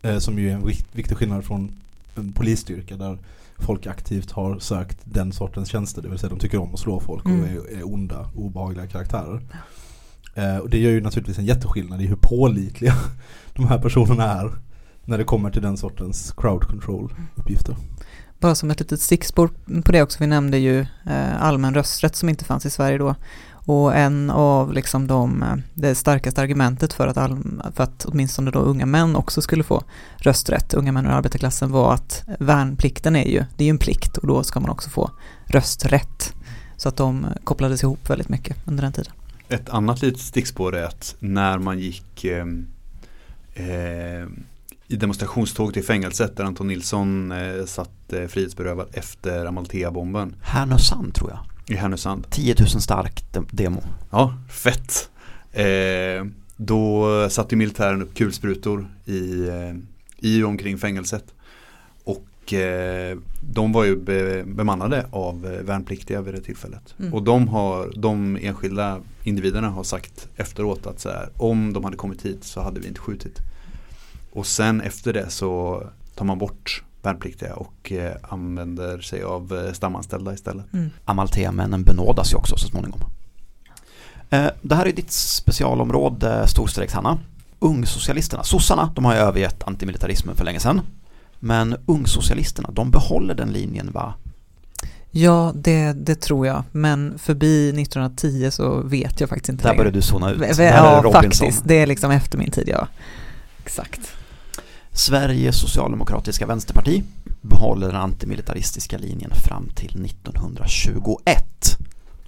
Eh, som ju är en vikt- viktig skillnad från en polisstyrka där folk aktivt har sökt den sortens tjänster. Det vill säga de tycker om att slå folk Mm. och är, är onda, obehagliga karaktärer. Eh, och det gör ju naturligtvis en jätteskillnad i hur pålitliga <laughs> de här personerna är när det kommer till den sortens crowd control uppgifter. Bara som ett litet stickspår på det också, vi nämnde ju eh, allmän rösträtt som inte fanns i Sverige då. Och en av liksom de, eh, det starkaste argumentet för att, all, för att åtminstone då unga män också skulle få rösträtt, unga män ur arbetarklassen, var att värnplikten är ju, det är ju en plikt och då ska man också få rösträtt. Så att de kopplades ihop väldigt mycket under den tiden. Ett annat litet stickspår är att när man gick eh, eh, i demonstrationståg till fängelset där Anton Nilsson eh, satt eh, frihetsberövad efter Amalthea-bomben Härnösand tror jag. i Härnösand. 10 000 stark de- demo. Ja, fett. Eh, då satte militären upp kulsprutor i, eh, i och omkring fängelset. Och eh, de var ju be, bemannade av eh, värnpliktiga vid det tillfället. Mm. Och de, har, de enskilda individerna har sagt efteråt att så här, om de hade kommit hit så hade vi inte skjutit. Och sen efter det så tar man bort värnpliktiga och eh, använder sig av eh, stamanställda istället. Mm. Amalthea-männen benådas ju också så småningom. Eh, Det här är ditt specialområde, storstreckshanna. Ungsocialisterna, sossarna, de har ju övergett antimilitarismen för länge sedan. Men ungsocialisterna, de behåller den linjen va? Ja, det, det tror jag. Men förbi 1910 så vet jag faktiskt inte Där längre. började du zona ut. V- Ja, faktiskt. Det är liksom efter min tid, ja. Exakt. Sveriges socialdemokratiska vänsterparti behåller den antimilitaristiska linjen fram till 1921.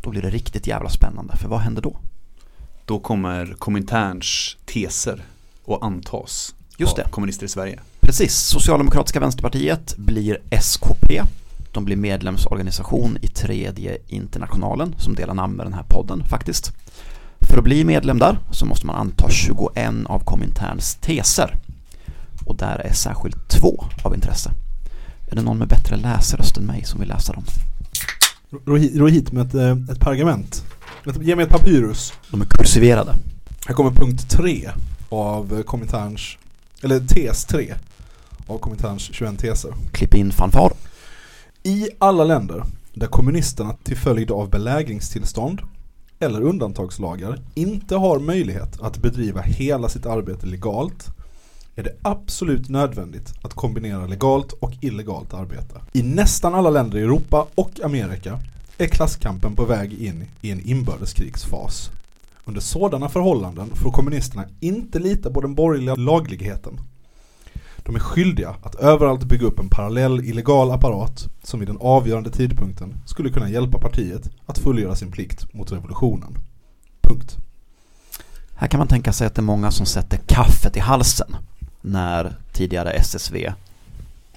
Då blir det riktigt jävla spännande, för vad händer då? Då kommer Kominterns teser och antas Just av det. kommunister i Sverige. Precis, Socialdemokratiska vänsterpartiet blir SKP. De blir medlemsorganisation i tredje internationalen som delar namn med den här podden faktiskt. För att bli medlem där så måste man anta 21 av Kominterns teser. Och där är särskilt två av intresse. Är det någon med bättre läsröst än mig som vill läsa dem? Ro hit, med ett, eh, ett pergament. Ge mig ett papyrus. De är kursiverade. Här kommer punkt 3 av Kominterns, eller tes 3 av Kominterns 21 teser. Klipp in fanfar. I alla länder där kommunisterna till följd av belägringstillstånd eller undantagslagar inte har möjlighet att bedriva hela sitt arbete legalt är det absolut nödvändigt att kombinera legalt och illegalt arbete. I nästan alla länder i Europa och Amerika är klasskampen på väg in i en inbördeskrigsfas. Under sådana förhållanden får kommunisterna inte lita på den borgerliga lagligheten. De är skyldiga att överallt bygga upp en parallell illegal apparat som vid den avgörande tidpunkten skulle kunna hjälpa partiet att fullgöra sin plikt mot revolutionen. Punkt. Här kan man tänka sig att det är många som sätter kaffet i halsen när tidigare SSV,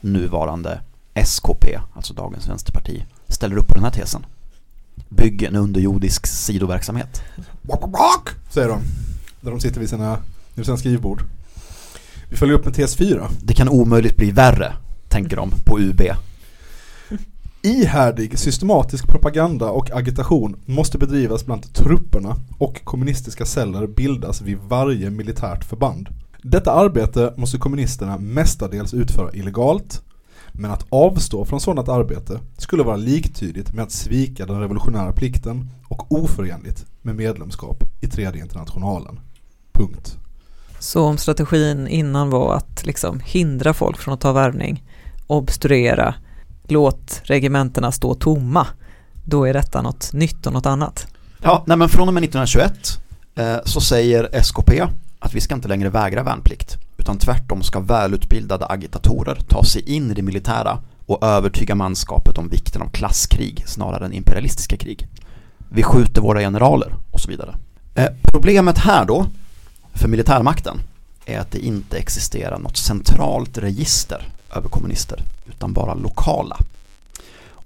nuvarande SKP, alltså dagens vänsterparti, ställer upp på den här tesen. Bygg en underjordisk sidoverksamhet. Bak, bak, säger de. Där de sitter vid sina, vid sina skrivbord. Vi följer upp med tes 4. Det kan omöjligt bli värre, tänker de på UB. Ihärdig systematisk propaganda och agitation måste bedrivas bland trupperna och kommunistiska celler bildas vid varje militärt förband. Detta arbete måste kommunisterna mestadels utföra illegalt, men att avstå från sådant arbete skulle vara liktydigt med att svika den revolutionära plikten och oförenligt med medlemskap i tredje internationalen. Punkt. Så om strategin innan var att liksom hindra folk från att ta värvning, obstruera, låt regementena stå tomma, då är detta något nytt och något annat. Ja, nej men från och med 1921 eh, så säger SKP att vi ska inte längre vägra värnplikt utan tvärtom ska välutbildade agitatorer ta sig in i det militära och övertyga manskapet om vikten av klasskrig snarare än imperialistiska krig. Vi skjuter våra generaler och så vidare. Eh, problemet här då för militärmakten är att det inte existerar något centralt register över kommunister utan bara lokala.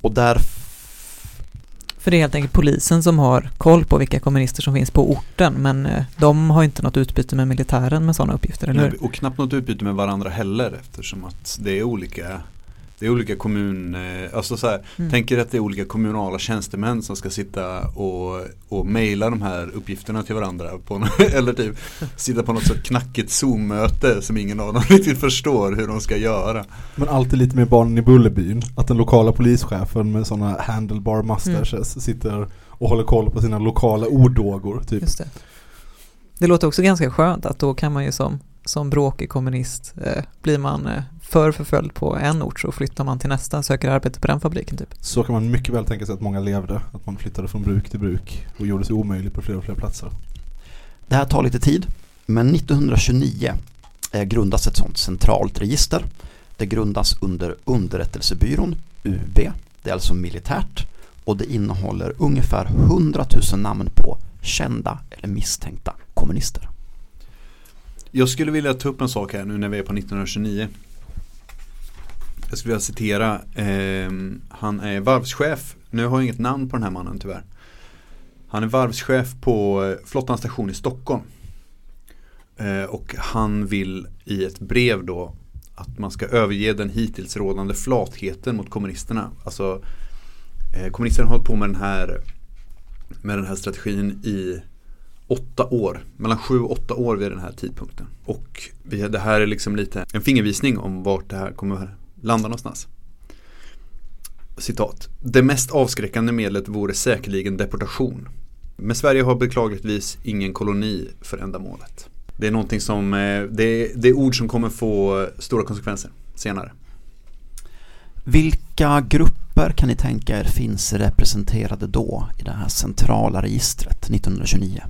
Och därför för det är helt enkelt polisen som har koll på vilka kommunister som finns på orten, men eh, de har inte något utbyte med militären med sådana uppgifter, eller hur? Och knappt något utbyte med varandra heller eftersom att det är olika det är olika kommun, eh, alltså så här, Mm. tänker att det är olika kommunala tjänstemän som ska sitta och, och mejla de här uppgifterna till varandra på, <laughs> eller typ sitta på något så knackigt Zoom-möte som ingen av dem <laughs> riktigt förstår hur de ska göra. Men alltid lite mer barnen i Bullerbyn. Att den lokala polischefen med sådana handlebar mustaches sitter och håller koll på sina lokala ordågor. Typ. Just det. Det låter också ganska skönt att då kan man ju som, som bråkig kommunist, eh, blir man eh, för förföljd på en ort så flyttar man till nästa, söker arbete på den fabriken typ. Så kan man mycket väl tänka sig att många levde. Att man flyttade från bruk till bruk och gjorde sig omöjligt på fler och fler platser. Det här tar lite tid, men 1929 eh, grundas ett sådant centralt register. Det grundas under underrättelsebyrån, UB, det är alltså militärt och det innehåller ungefär 100 000 namn på kända eller misstänkta kommunister. Jag skulle vilja ta upp en sak här nu när vi är på 1929. Jag skulle vilja citera, eh, han är varvschef, nu har jag inget namn på den här mannen tyvärr. Han är varvschef på eh, Flottans station i Stockholm. Eh, och han vill i ett brev då att man ska överge den hittills rådande flatheten mot kommunisterna. Alltså eh, kommunisterna har hållit på med den här med den här strategin i åtta år, mellan sju och åtta år vid den här tidpunkten. Och vi, det här är liksom lite en fingervisning om vart det här kommer landar någonstans. Citat. Det mest avskräckande medlet vore säkerligen deportation. Men Sverige har beklagligtvis ingen koloni för ändamålet. Det är någonting som, eh, det är, det är ord som kommer få stora konsekvenser senare. Vilka grupper kan ni tänka er finns representerade då i det här centrala registret 1929?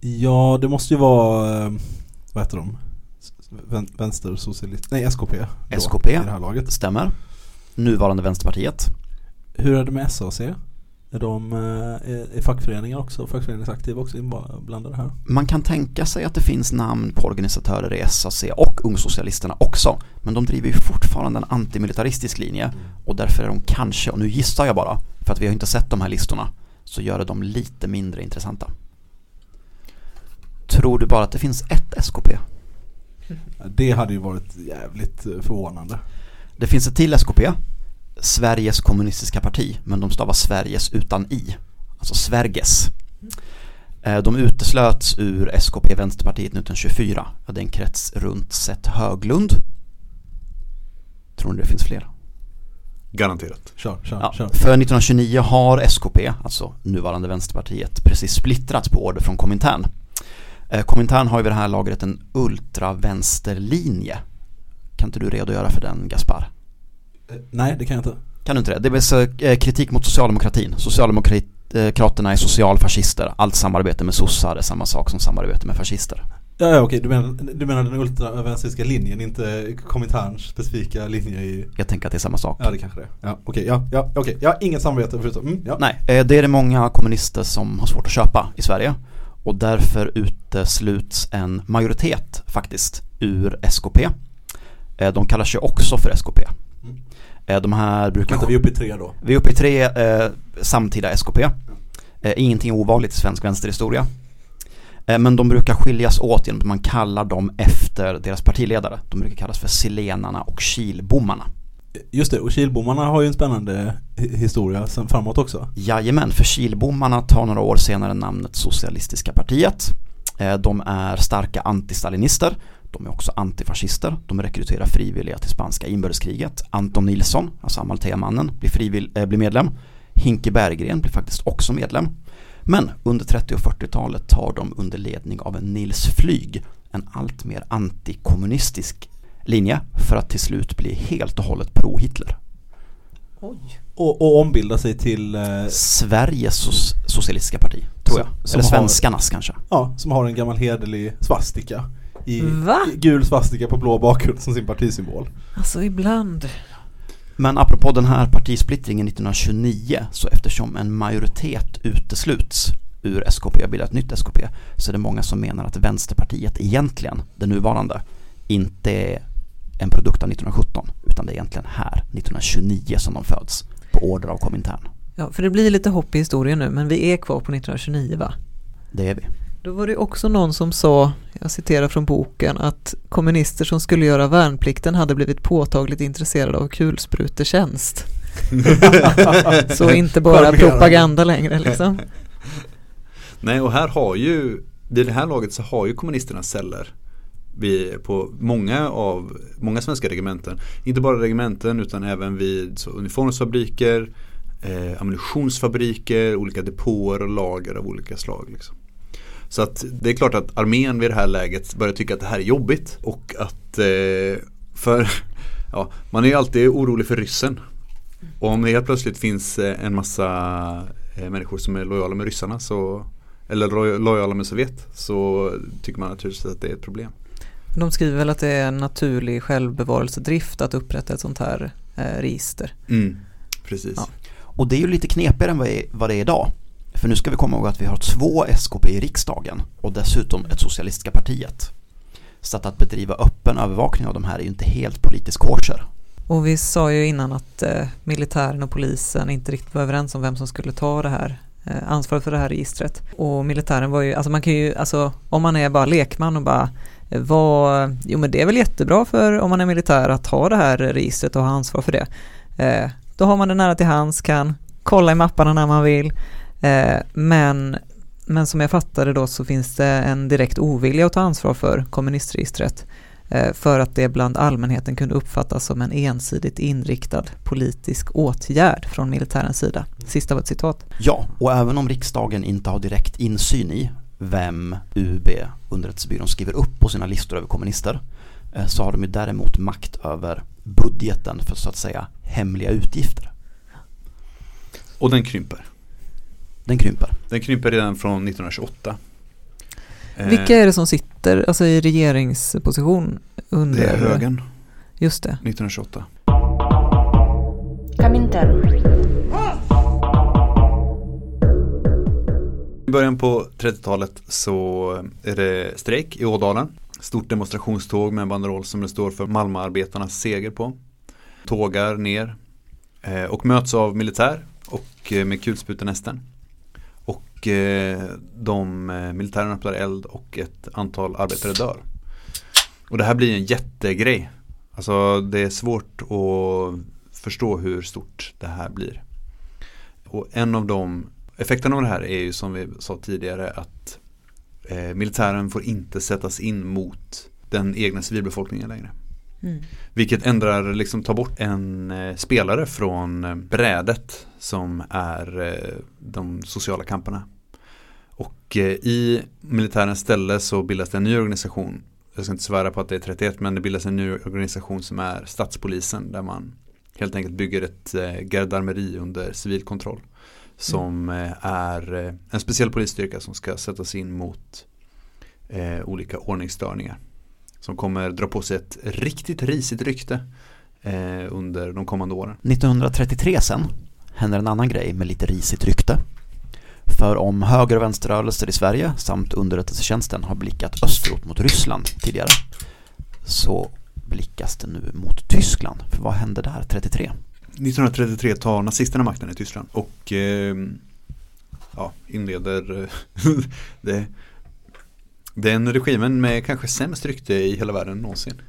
Ja, det måste ju vara, eh, vad heter de? Vän, vänstersocialist, nej SKP. då, SKP. I det här laget. Stämmer. Nuvarande Vänsterpartiet. Hur är det med SAC? Är de eh, är fackföreningar också, fackföreningsaktiva också inblandade här? Man kan tänka sig att det finns namn på organisatörer i SAC och Ungsocialisterna också. Men de driver ju fortfarande en antimilitaristisk linje och därför är de kanske, och nu gissar jag bara, för att vi har inte sett de här listorna, så gör det dem lite mindre intressanta. Tror du bara att det finns ett SKP? Det hade ju varit jävligt eh, förvånande. Det finns ett till SKP, Sveriges kommunistiska parti, men de stavar Sveriges utan i, alltså Sverges. Eh, De uteslöts ur SKP Vänsterpartiet 1924, ja, det är en krets runt Seth Höglund. Tror ni det finns fler? Garanterat. Kör, kör, Ja, kör. för 1929 har SKP, alltså nuvarande Vänsterpartiet, precis splittrats på order från Komintern. Eh, Komintern har ju vid det här lagret en ultravänsterlinje. Kan inte du redogöra för den Gaspar? Eh, Nej, det kan jag inte. Kan du inte det? Det är eh, kritik mot socialdemokratin. Socialdemokraterna är socialfascister. Allt samarbete med sossar är samma sak som samarbete med fascister. Ja, ja okej, du menar, du menar den ultravänsterska linjen, inte Kominterns specifika linje i... Jag tänker att det är samma sak. Ja, det kanske det är. Ja, okej, ja, ja, okej. Ja, inget samarbete förutom, mm, ja. Nej, det är det många kommunister som har svårt att köpa i Sverige. Och därför utesluts en majoritet faktiskt ur SKP. Eh, De kallar sig också för SKP. Mm. Eh, De här brukar... Vänta, vi är uppe i tre då. Vi är uppe i tre eh, samtida SKP. Eh, ingenting ovanligt i svensk vänsterhistoria. Eh, men de brukar skiljas åt genom att man kallar dem efter deras partiledare. De brukar kallas för Silenarna och Kilbommarna. Just det, och Kilbommarna har ju en spännande historia sen framåt också. Jajamän, för Kilbommarna tar några år senare namnet Socialistiska partiet. Eh, de är starka antistalinister. De är också antifascister. De rekryterar frivilliga till spanska inbördeskriget. Anton Nilsson, alltså Amalthea-mannen, blir, frivill, eh, blir medlem. Hinke Berggren blir faktiskt också medlem. Men under 30 och 40-talet tar de under ledning av en Nils Flyg en allt mer antikommunistisk linje för att till slut bli helt och hållet pro-Hitler. Oj. Och, och ombilda sig till, eh, Sveriges soc- socialistiska parti, tror Som- jag. Eller har- svenskarnas kanske. ja, som har en gammal hederlig svastika. I, Va? i gul svastika på blå bakgrund som sin partisymbol. Alltså ibland. Men apropå den här partisplittringen 1929, så eftersom en majoritet utesluts ur SKP och bildar ett nytt SKP, så är det många som menar att Vänsterpartiet egentligen, det nuvarande, inte är en produkt av 1917, utan det är egentligen här, 1929, som de föds, på order av Komintern. Ja, för det blir lite hopp i historien nu, men vi är kvar på 1929 va? Det är vi. Då var det också någon som sa, jag citerar från boken, att kommunister som skulle göra värnplikten hade blivit påtagligt intresserade av kulsprutetjänst. <laughs> Så inte bara propaganda längre liksom. Nej, och här har ju, vid det här laget så har ju kommunisterna celler vid, på många av, många svenska regementen. Inte bara regementen utan även vid så, uniformsfabriker, eh, ammunitionsfabriker, olika depåer och lager av olika slag. Liksom. Så att det är klart att armén vid det här läget börjar tycka att det här är jobbigt och att eh, för <laughs> ja, man är ju alltid orolig för ryssen. Och om det helt plötsligt finns eh, en massa eh, människor som är lojala med ryssarna så eller lojala med Sovjet så tycker man naturligtvis att det är ett problem. De skriver väl att det är en naturlig självbevarelsedrift att upprätta ett sånt här eh, register. Precis. Ja. Och det är ju lite knepigare än vad det är- vad det är idag. För nu ska vi komma ihåg att vi har två SKP i riksdagen och dessutom ett socialistiska partiet. Så att, att bedriva öppen övervakning av de här är ju inte helt politisk kosher. Och vi sa ju innan att eh, militären och polisen inte riktigt var överens om vem som skulle ta det här eh, ansvaret för det här registret. Och militären var ju, alltså man kan ju, alltså om man är bara lekman och bara vad, jo men det är väl jättebra för om man är militär att ha det här registret och ha ansvar för det. Eh, då har man det nära till hands, kan kolla i mapparna när man vill. Eh, men, men som jag fattade då så finns det en direkt ovilja att ta ansvar för kommunistregistret. eh, för att det bland allmänheten kunde uppfattas som en ensidigt inriktad politisk åtgärd från militärens sida. Sista var ett citat. Ja, och även om riksdagen inte har direkt insyn i vem UB, underrättelsebyrån, skriver upp på sina listor över kommunister eh, så har de ju däremot makt över budgeten för så att säga hemliga utgifter. Och den krymper. Den krymper. Den krymper redan från 1928. Eh, Vilka är det som sitter alltså, i regeringsposition under... Det är högern, Just det. 1928. Comintern. I början på 30-talet så är det strejk i Ådalen. Stort demonstrationståg med en banderoll som det står för Malmöarbetarnas seger på. Tågar ner eh, och möts av militär och eh, med kulsprutenästen. Och eh, de militären öppnar eld och ett antal arbetare dör. Och det här blir en jättegrej. Alltså det är svårt att förstå hur stort det här blir. Och en av de effekterna av det här är ju som vi sa tidigare att eh, militären får inte sättas in mot den egna civilbefolkningen längre. Mm. Vilket ändrar, liksom tar bort en eh, spelare från eh, brädet som är eh, de sociala kamperna. Och eh, i militärens ställe så bildas det en ny organisation. Jag ska inte svära på att det är 31 men det bildas en ny organisation som är statspolisen där man helt enkelt bygger ett eh, gardarmeri under civil kontroll. Som eh, är eh, en speciell polisstyrka som ska sättas in mot eh, olika ordningsstörningar. Som kommer dra på sig ett riktigt risigt rykte eh, under de kommande åren. 1933 sen händer en annan grej med lite risigt rykte. För om höger och vänsterrörelser i Sverige samt underrättelsetjänsten har blickat österut mot Ryssland tidigare så blickas det nu mot Tyskland. För vad hände där 33? 1933 tar nazisterna makten i Tyskland och eh, ja, inleder <laughs> det, den regimen med kanske sämst rykte i hela världen någonsin.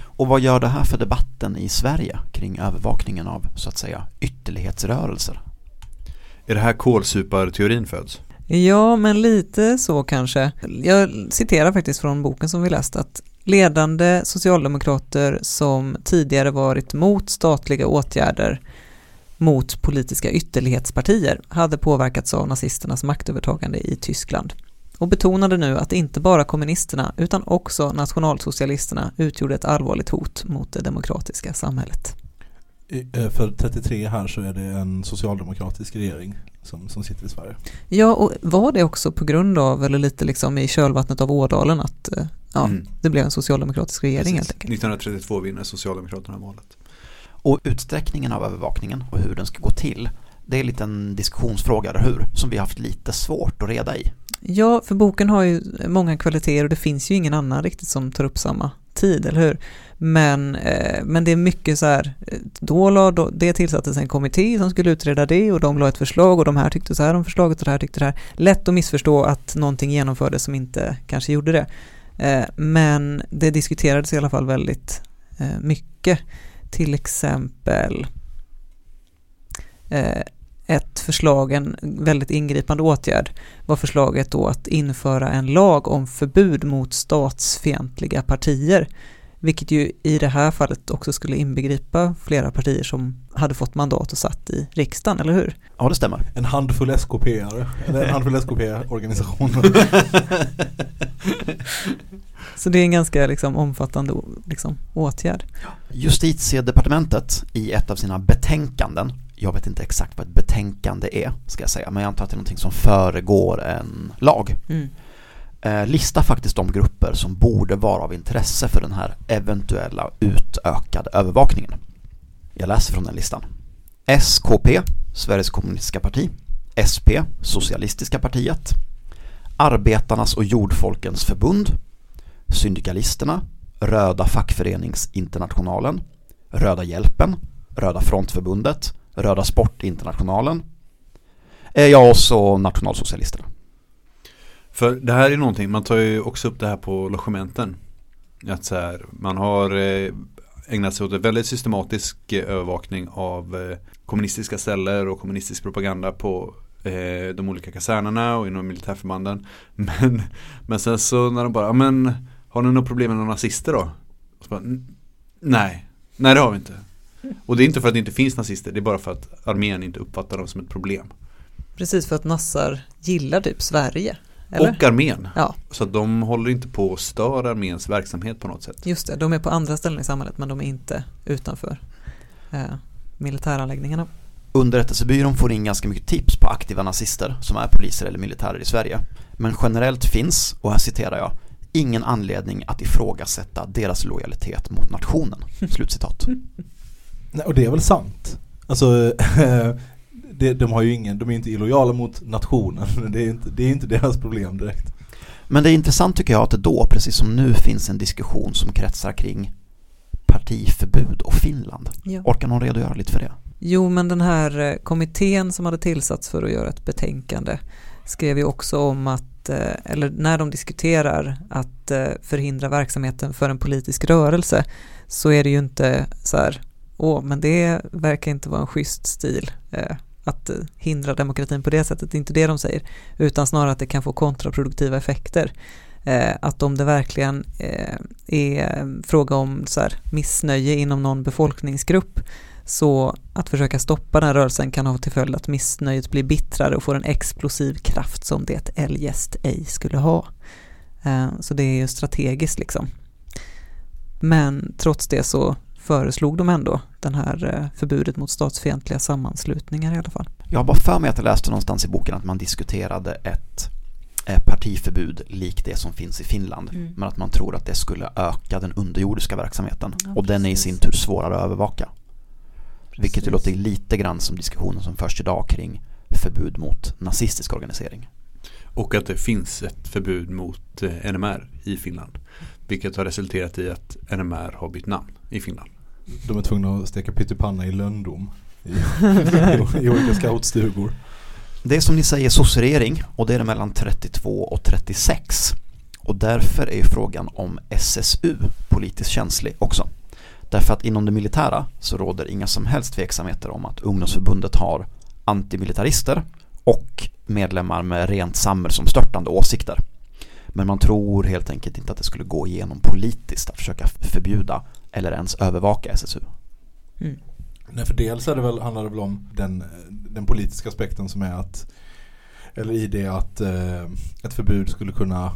Och vad gör det här för debatten i Sverige kring övervakningen av så att säga ytterlighetsrörelser? Är det här kolsuparteorin föds? Ja, men lite så kanske. Jag citerar faktiskt från boken som vi läst att ledande socialdemokrater som tidigare varit mot statliga åtgärder mot politiska ytterlighetspartier hade påverkats av nazisternas maktövertagande i Tyskland och betonade nu att inte bara kommunisterna utan också nationalsocialisterna utgjorde ett allvarligt hot mot det demokratiska samhället. Eh, För 33 här så är det en socialdemokratisk regering som, som sitter i Sverige. Ja, och var det också på grund av, eller lite liksom i kölvattnet av Ådalen, att eh, ja, Mm. det blev en socialdemokratisk regering helt Precis. enkelt? 1932 vinner Socialdemokraterna valet. Och utsträckningen av övervakningen och hur den ska gå till det är en diskussionsfråga, eller hur? Som vi har haft lite svårt att reda i. Ja, för boken har ju många kvaliteter och det finns ju ingen annan riktigt som tar upp samma tid, eller hur? Men, eh, men det är mycket så här, eh, då la, då, det tillsattes en kommitté som skulle utreda det och de la ett förslag och de här tyckte så här om förslaget och det här tyckte det här. Lätt att missförstå att någonting genomfördes som inte kanske gjorde det. Eh, men det diskuterades i alla fall väldigt eh, mycket. Till exempel eh, ett förslag, en väldigt ingripande åtgärd var förslaget då att införa en lag om förbud mot statsfientliga partier. Vilket ju i det här fallet också skulle inbegripa flera partier som hade fått mandat och satt i riksdagen, eller hur? Ja, det stämmer. En handfull SKP-are, eller en handfull SKP-organisationer. <laughs> Så det är en ganska liksom, omfattande liksom, åtgärd. Justitiedepartementet i ett av sina betänkanden, jag vet inte exakt vad ett betänkande är, ska jag säga, men jag antar att det är någonting som föregår en lag, Mm. Eh, lista faktiskt de grupper som borde vara av intresse för den här eventuella utökade övervakningen. Jag läser från den listan. SKP, Sveriges kommunistiska parti, SP, Socialistiska partiet, Arbetarnas och jordfolkens förbund, Syndikalisterna, Röda fackföreningsinternationalen, Röda hjälpen, Röda frontförbundet, Röda sportinternationalen, eh, ja och så Nationalsocialisterna. För det här är någonting, man tar ju också upp det här på logementen. Att så här, man har eh, ägnat sig åt en väldigt systematisk eh, övervakning av eh, kommunistiska celler och kommunistisk propaganda på de olika kasernerna och inom militärförbanden. <laughs> Men, men sen så när de bara, ja men har ni något problem med några nazister då? bara, nej, nej det har vi inte. Och det är inte för att det inte finns nazister, det är bara för att armén inte uppfattar dem som ett problem. Precis för att nassar gillar typ Sverige. Eller? Och armén. Ja. Så att de håller inte på och stör arméns verksamhet på något sätt. Just det, de är på andra ställen i samhället men de är inte utanför eh, militäranläggningarna. Underrättelsebyrån får in ganska mycket tips på aktiva nazister som är poliser eller militärer i Sverige. Men generellt finns, och här citerar jag, ingen anledning att ifrågasätta deras lojalitet mot nationen. <laughs> Slutcitat. Nej, och det är väl sant. Alltså, <laughs> det, de har ju ingen, de är inte illojala mot nationen. <laughs> Det är inte, det är inte deras problem direkt. Men det är intressant tycker jag att det då, precis som nu, finns en diskussion som kretsar kring partiförbud och Finland. Ja. Orkar någon redogöra lite för det? Jo, men den här eh, kommittén som hade tillsatts för att göra ett betänkande skrev ju också om att, eh, eller när de diskuterar att eh, förhindra verksamheten för en politisk rörelse så är det ju inte så här, åh, men det verkar inte vara en schysst stil att eh, hindra demokratin på det sättet, det är inte det de säger, utan snarare att det kan få kontraproduktiva effekter. Eh, att om det verkligen eh, är fråga om så här, missnöje inom någon befolkningsgrupp så att försöka stoppa den här rörelsen kan ha till följd att missnöjet blir bittrare och får en explosiv kraft som det eljest ej skulle ha. Eh, Så det är ju strategiskt liksom. Men trots det så föreslog de ändå den här eh, förbudet mot statsfientliga sammanslutningar i alla fall. Jag har bara för mig att jag läste någonstans i boken att man diskuterade ett eh, partiförbud likt det som finns i Finland. Mm. Men att man tror att det skulle öka den underjordiska verksamheten. Ja, och den är i precis. sin tur svårare att övervaka. Vilket ju Precis. låter lite grann som diskussionen som förs idag kring förbud mot nazistisk organisering. Och att det finns ett förbud mot eh, NMR i Finland. Vilket har resulterat i att NMR har bytt namn i Finland. De är tvungna att steka pyttipanna i lönndom. I, i, <laughs> I olika scoutstugor. Det är som ni säger sosseregering och det är det mellan 32 och 36. Och därför är frågan om SSU politiskt känslig också. Därför att inom det militära så råder inga som helst tveksamheter om att ungdomsförbundet har antimilitarister och medlemmar med rent samhällsomstörtande åsikter. Men man tror helt enkelt inte att det skulle gå igenom politiskt att försöka förbjuda eller ens övervaka SSU. Mm. Nej för dels är det väl, handlar det väl om den, den politiska aspekten som är att eller i det att eh, ett förbud skulle kunna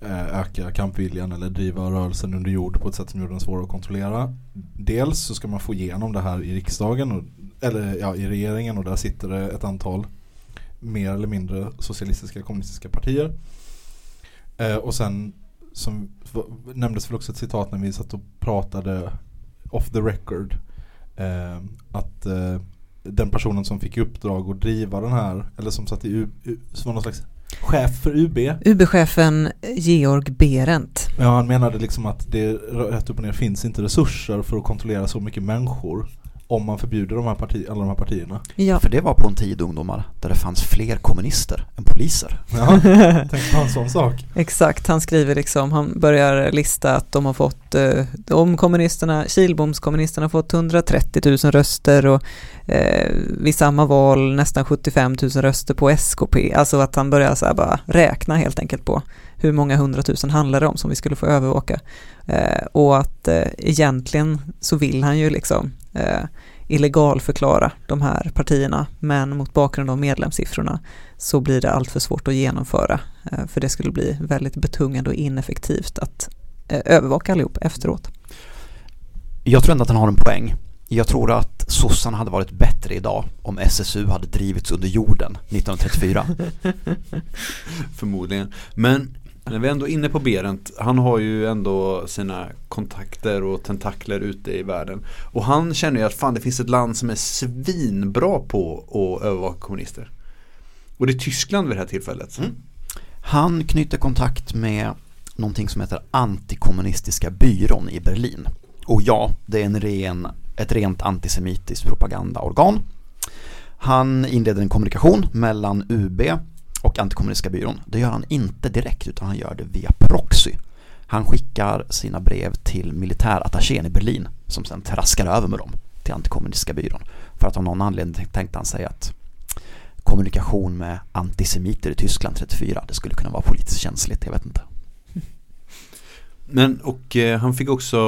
eh, öka kampviljan eller driva rörelsen under jord på ett sätt som gör den svårare att kontrollera. Dels så ska man få igenom det här i riksdagen och, eller ja, i regeringen och där sitter det ett antal mer eller mindre socialistiska kommunistiska partier. Eh, och sen som nämndes väl också ett citat när vi satt och pratade off the record eh, att eh, den personen som fick i uppdrag att driva den här, eller som satt i U, U, som var någon slags chef för UB. UB-chefen Georg Behrendt. Ja, han menade liksom att det rätt upp och ner finns inte resurser för att kontrollera så mycket människor om man förbjuder de här parti, alla de här partierna. Ja, För det var på en tid ungdomar där det fanns fler kommunister än poliser. Ja, <laughs> tänk på en sån sak. Exakt, han skriver liksom, han börjar lista att de har fått, eh, om kommunisterna, Kilbomskommunisterna har fått 130 000 röster och eh, vid samma val nästan 75 000 röster på SKP. Alltså att han börjar så här bara räkna helt enkelt på hur många hundratusen handlar det om som vi skulle få övervaka. Eh, och att eh, egentligen så vill han ju liksom eh, illegalförklara de här partierna men mot bakgrund av medlemssiffrorna så blir det allt för svårt att genomföra eh, för det skulle bli väldigt betungande och ineffektivt att eh, övervaka allihop efteråt. Jag tror ändå att han har en poäng. Jag tror att sossarna hade varit bättre idag om SSU hade drivits under jorden <laughs> 1934. Förmodligen. Men när vi ändå är inne på Berent, han har ju ändå sina kontakter och tentakler ute i världen. Och han känner ju att fan det finns ett land som är svinbra på att övervaka kommunister. Och det är Tyskland vid det här tillfället. Mm. Han knyter kontakt med någonting som heter Antikommunistiska byrån i Berlin. Och ja, det är en ren, ett rent antisemitiskt propagandaorgan. Han inleder en kommunikation mellan UB och Antikommunistiska byrån. Det gör han inte direkt utan han gör det via proxy. Han skickar sina brev till militärattachén i Berlin som sen traskar över med dem till Antikommunistiska byrån. För att av någon anledning tänkte han sig att kommunikation med antisemiter i Tyskland 34, det skulle kunna vara politiskt känsligt, jag vet inte. Men och eh, han fick också,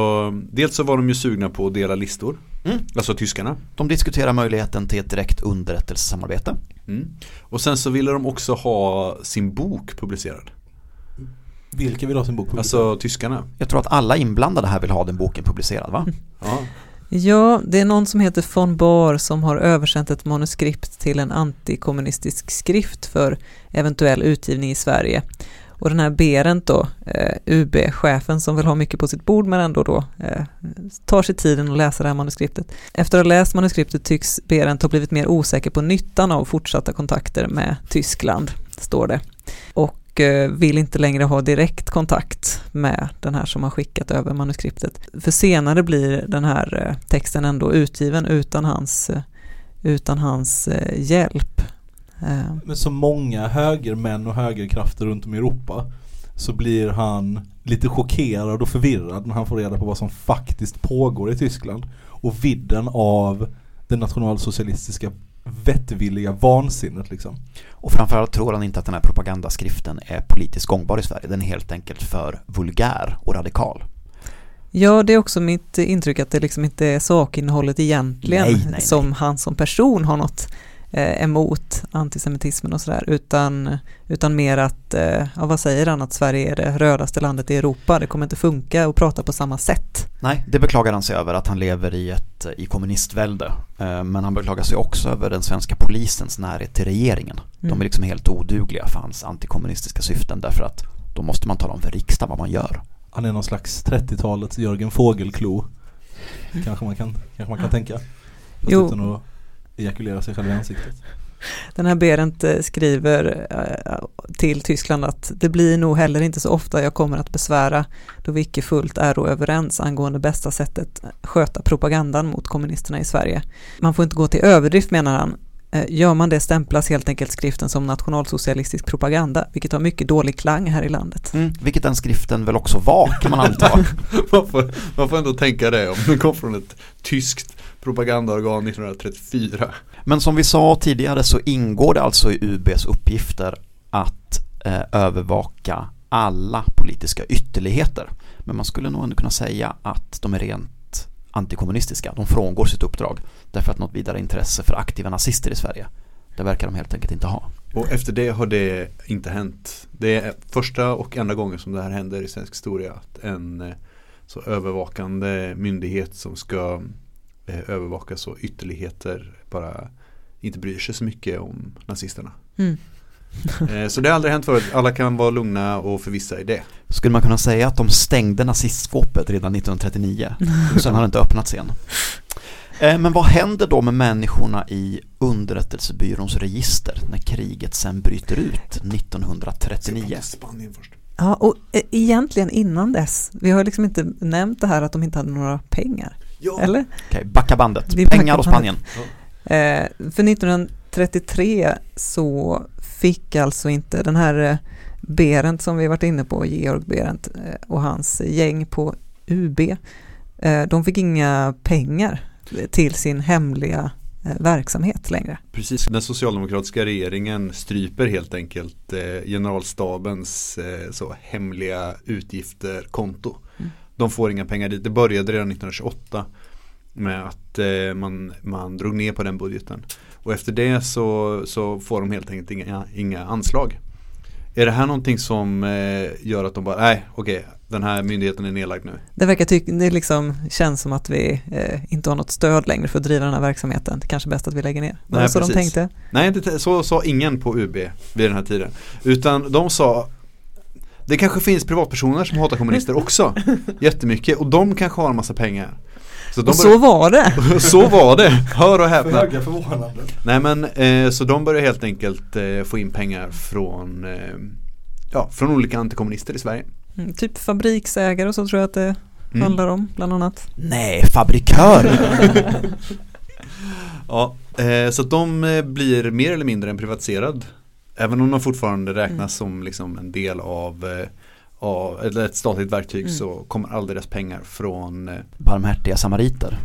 dels så var de ju sugna på att dela listor. Mm. Alltså tyskarna. De diskuterar möjligheten till ett direkt underrättelsesamarbete. Mm. Och sen så ville de också ha sin bok publicerad. Vilka vill ha sin bok Alltså tyskarna. Jag tror att alla inblandade här vill ha den boken publicerad va? <laughs> Ja. Ja, det är någon som heter von Bar som har översänt ett manuskript till en antikommunistisk skrift för eventuell utgivning i Sverige. Och den här Berent då, eh, UB-chefen som vill ha mycket på sitt bord men ändå då eh, tar sig tiden att läsa det här manuskriptet. Efter att ha läst manuskriptet tycks Berent ha blivit mer osäker på nyttan av fortsatta kontakter med Tyskland, står det. Och eh, vill inte längre ha direkt kontakt med den här som har skickat över manuskriptet. För senare blir den här eh, texten ändå utgiven utan hans, eh, utan hans eh, hjälp. Eh, Med så många högermän och högerkrafter runt om i Europa så blir han lite chockerad och förvirrad när han får reda på vad som faktiskt pågår i Tyskland och vidden av det nationalsocialistiska vettvilliga vansinnet liksom. Och framförallt tror han inte att den här propagandaskriften är politiskt gångbar i Sverige. Den är helt enkelt för vulgär och radikal. Ja, det är också mitt intryck att det liksom inte är sakinnehållet egentligen Nej, nej, nej. som han som person har något eh, emot antisemitismen och sådär, utan, utan mer att, eh, ja, vad säger han, att Sverige är det rödaste landet i Europa, det kommer inte funka att prata på samma sätt. Nej, det beklagar han sig över att han lever i ett i kommunistvälde. Eh, Men han beklagar sig också över den svenska polisens närhet till regeringen. De Mm. är liksom helt odugliga för hans antikommunistiska syften därför att då måste man tala om för riksdagen vad man gör. Han är någon slags 30-talets Jörgen Fågelklo. Kanske man kan, kanske man kan tänka. Fast Jo. utan att ejakulera sig själv i ansiktet. Den här Berent eh, skriver eh, till Tyskland att det blir nog heller inte så ofta jag kommer att besvära då vi icke fullt är överens angående bästa sättet sköta propagandan mot kommunisterna i Sverige. Man får inte gå till överdrift menar han. Eh, Gör man det stämplas helt enkelt skriften som nationalsocialistisk propaganda, vilket har mycket dålig klang här i landet. Mm. Vilket den skriften väl också var kan man anta. <laughs> Man, får, man får ändå tänka det om det kom från ett tyskt propagandaorgan 1934. Men som vi sa tidigare så ingår det alltså i UBs uppgifter att eh, övervaka alla politiska ytterligheter. Men man skulle nog ändå kunna säga att de är rent antikommunistiska. De frångår sitt uppdrag därför att något vidare intresse för aktiva nazister i Sverige det verkar de helt enkelt inte ha. Och efter det har det inte hänt. Det är första och enda gången som det här händer i svensk historia. Att en eh, så övervakande myndighet som ska eh, övervaka så ytterligheter bara inte bryr sig så mycket om nazisterna. Mm. <laughs> Eh, Så det har aldrig hänt förut. Alla kan vara lugna och förvissa i det. Skulle man kunna säga att de stängde nazistskåpet redan 1939? <laughs> Sen har det inte öppnats igen. Eh, Men vad händer då med människorna i underrättelsebyråns register när kriget sen bryter ut 1939? Spanien först. Ja, och egentligen innan dess, vi har liksom inte nämnt det här att de inte hade några pengar, Ja. eller? Okej, backa bandet. Pengar och. Spanien. Eh, för 1933 så fick alltså inte den här eh, Berent som vi varit inne på, Georg Berent eh, och hans gäng på UB, eh, de fick inga pengar till sin hemliga verksamhet längre. Precis, den socialdemokratiska regeringen stryper helt enkelt generalstabens så hemliga utgifter konto. De får inga pengar dit. Det började redan 1928 med att eh, man, man drog ner på den budgeten. Och efter det så, så får de helt enkelt inga, inga anslag. Är det här någonting som eh, gör att de bara, nej okej, den här myndigheten är nedlagd nu. Det verkar tycka, det liksom känns som att vi eh, inte har något stöd längre för att driva den här verksamheten. Det är kanske är bäst att vi lägger ner. Var det Nej, så de precis. tänkte? Nej, inte, så sa ingen på UB vid den här tiden. Utan de sa Det kanske finns privatpersoner som hatar kommunister också <laughs> Jättemycket och de kanske har en massa pengar så, de Och så var det! <laughs> så var det, hör och häpna Föga förvånande. Nej men eh, så de började helt enkelt eh, få in pengar från eh, Ja, från olika antikommunister i Sverige Mm, typ fabriksägare och så tror jag att det Mm. handlar om, bland annat. Nej, fabrikörer! <laughs> Ja, eh, så att de eh, blir mer eller mindre en privatiserad Även om de fortfarande räknas som liksom en del av, eh, av eller ett statligt verktyg Mm. så kommer all deras pengar från eh, Barmhärtiga samariter.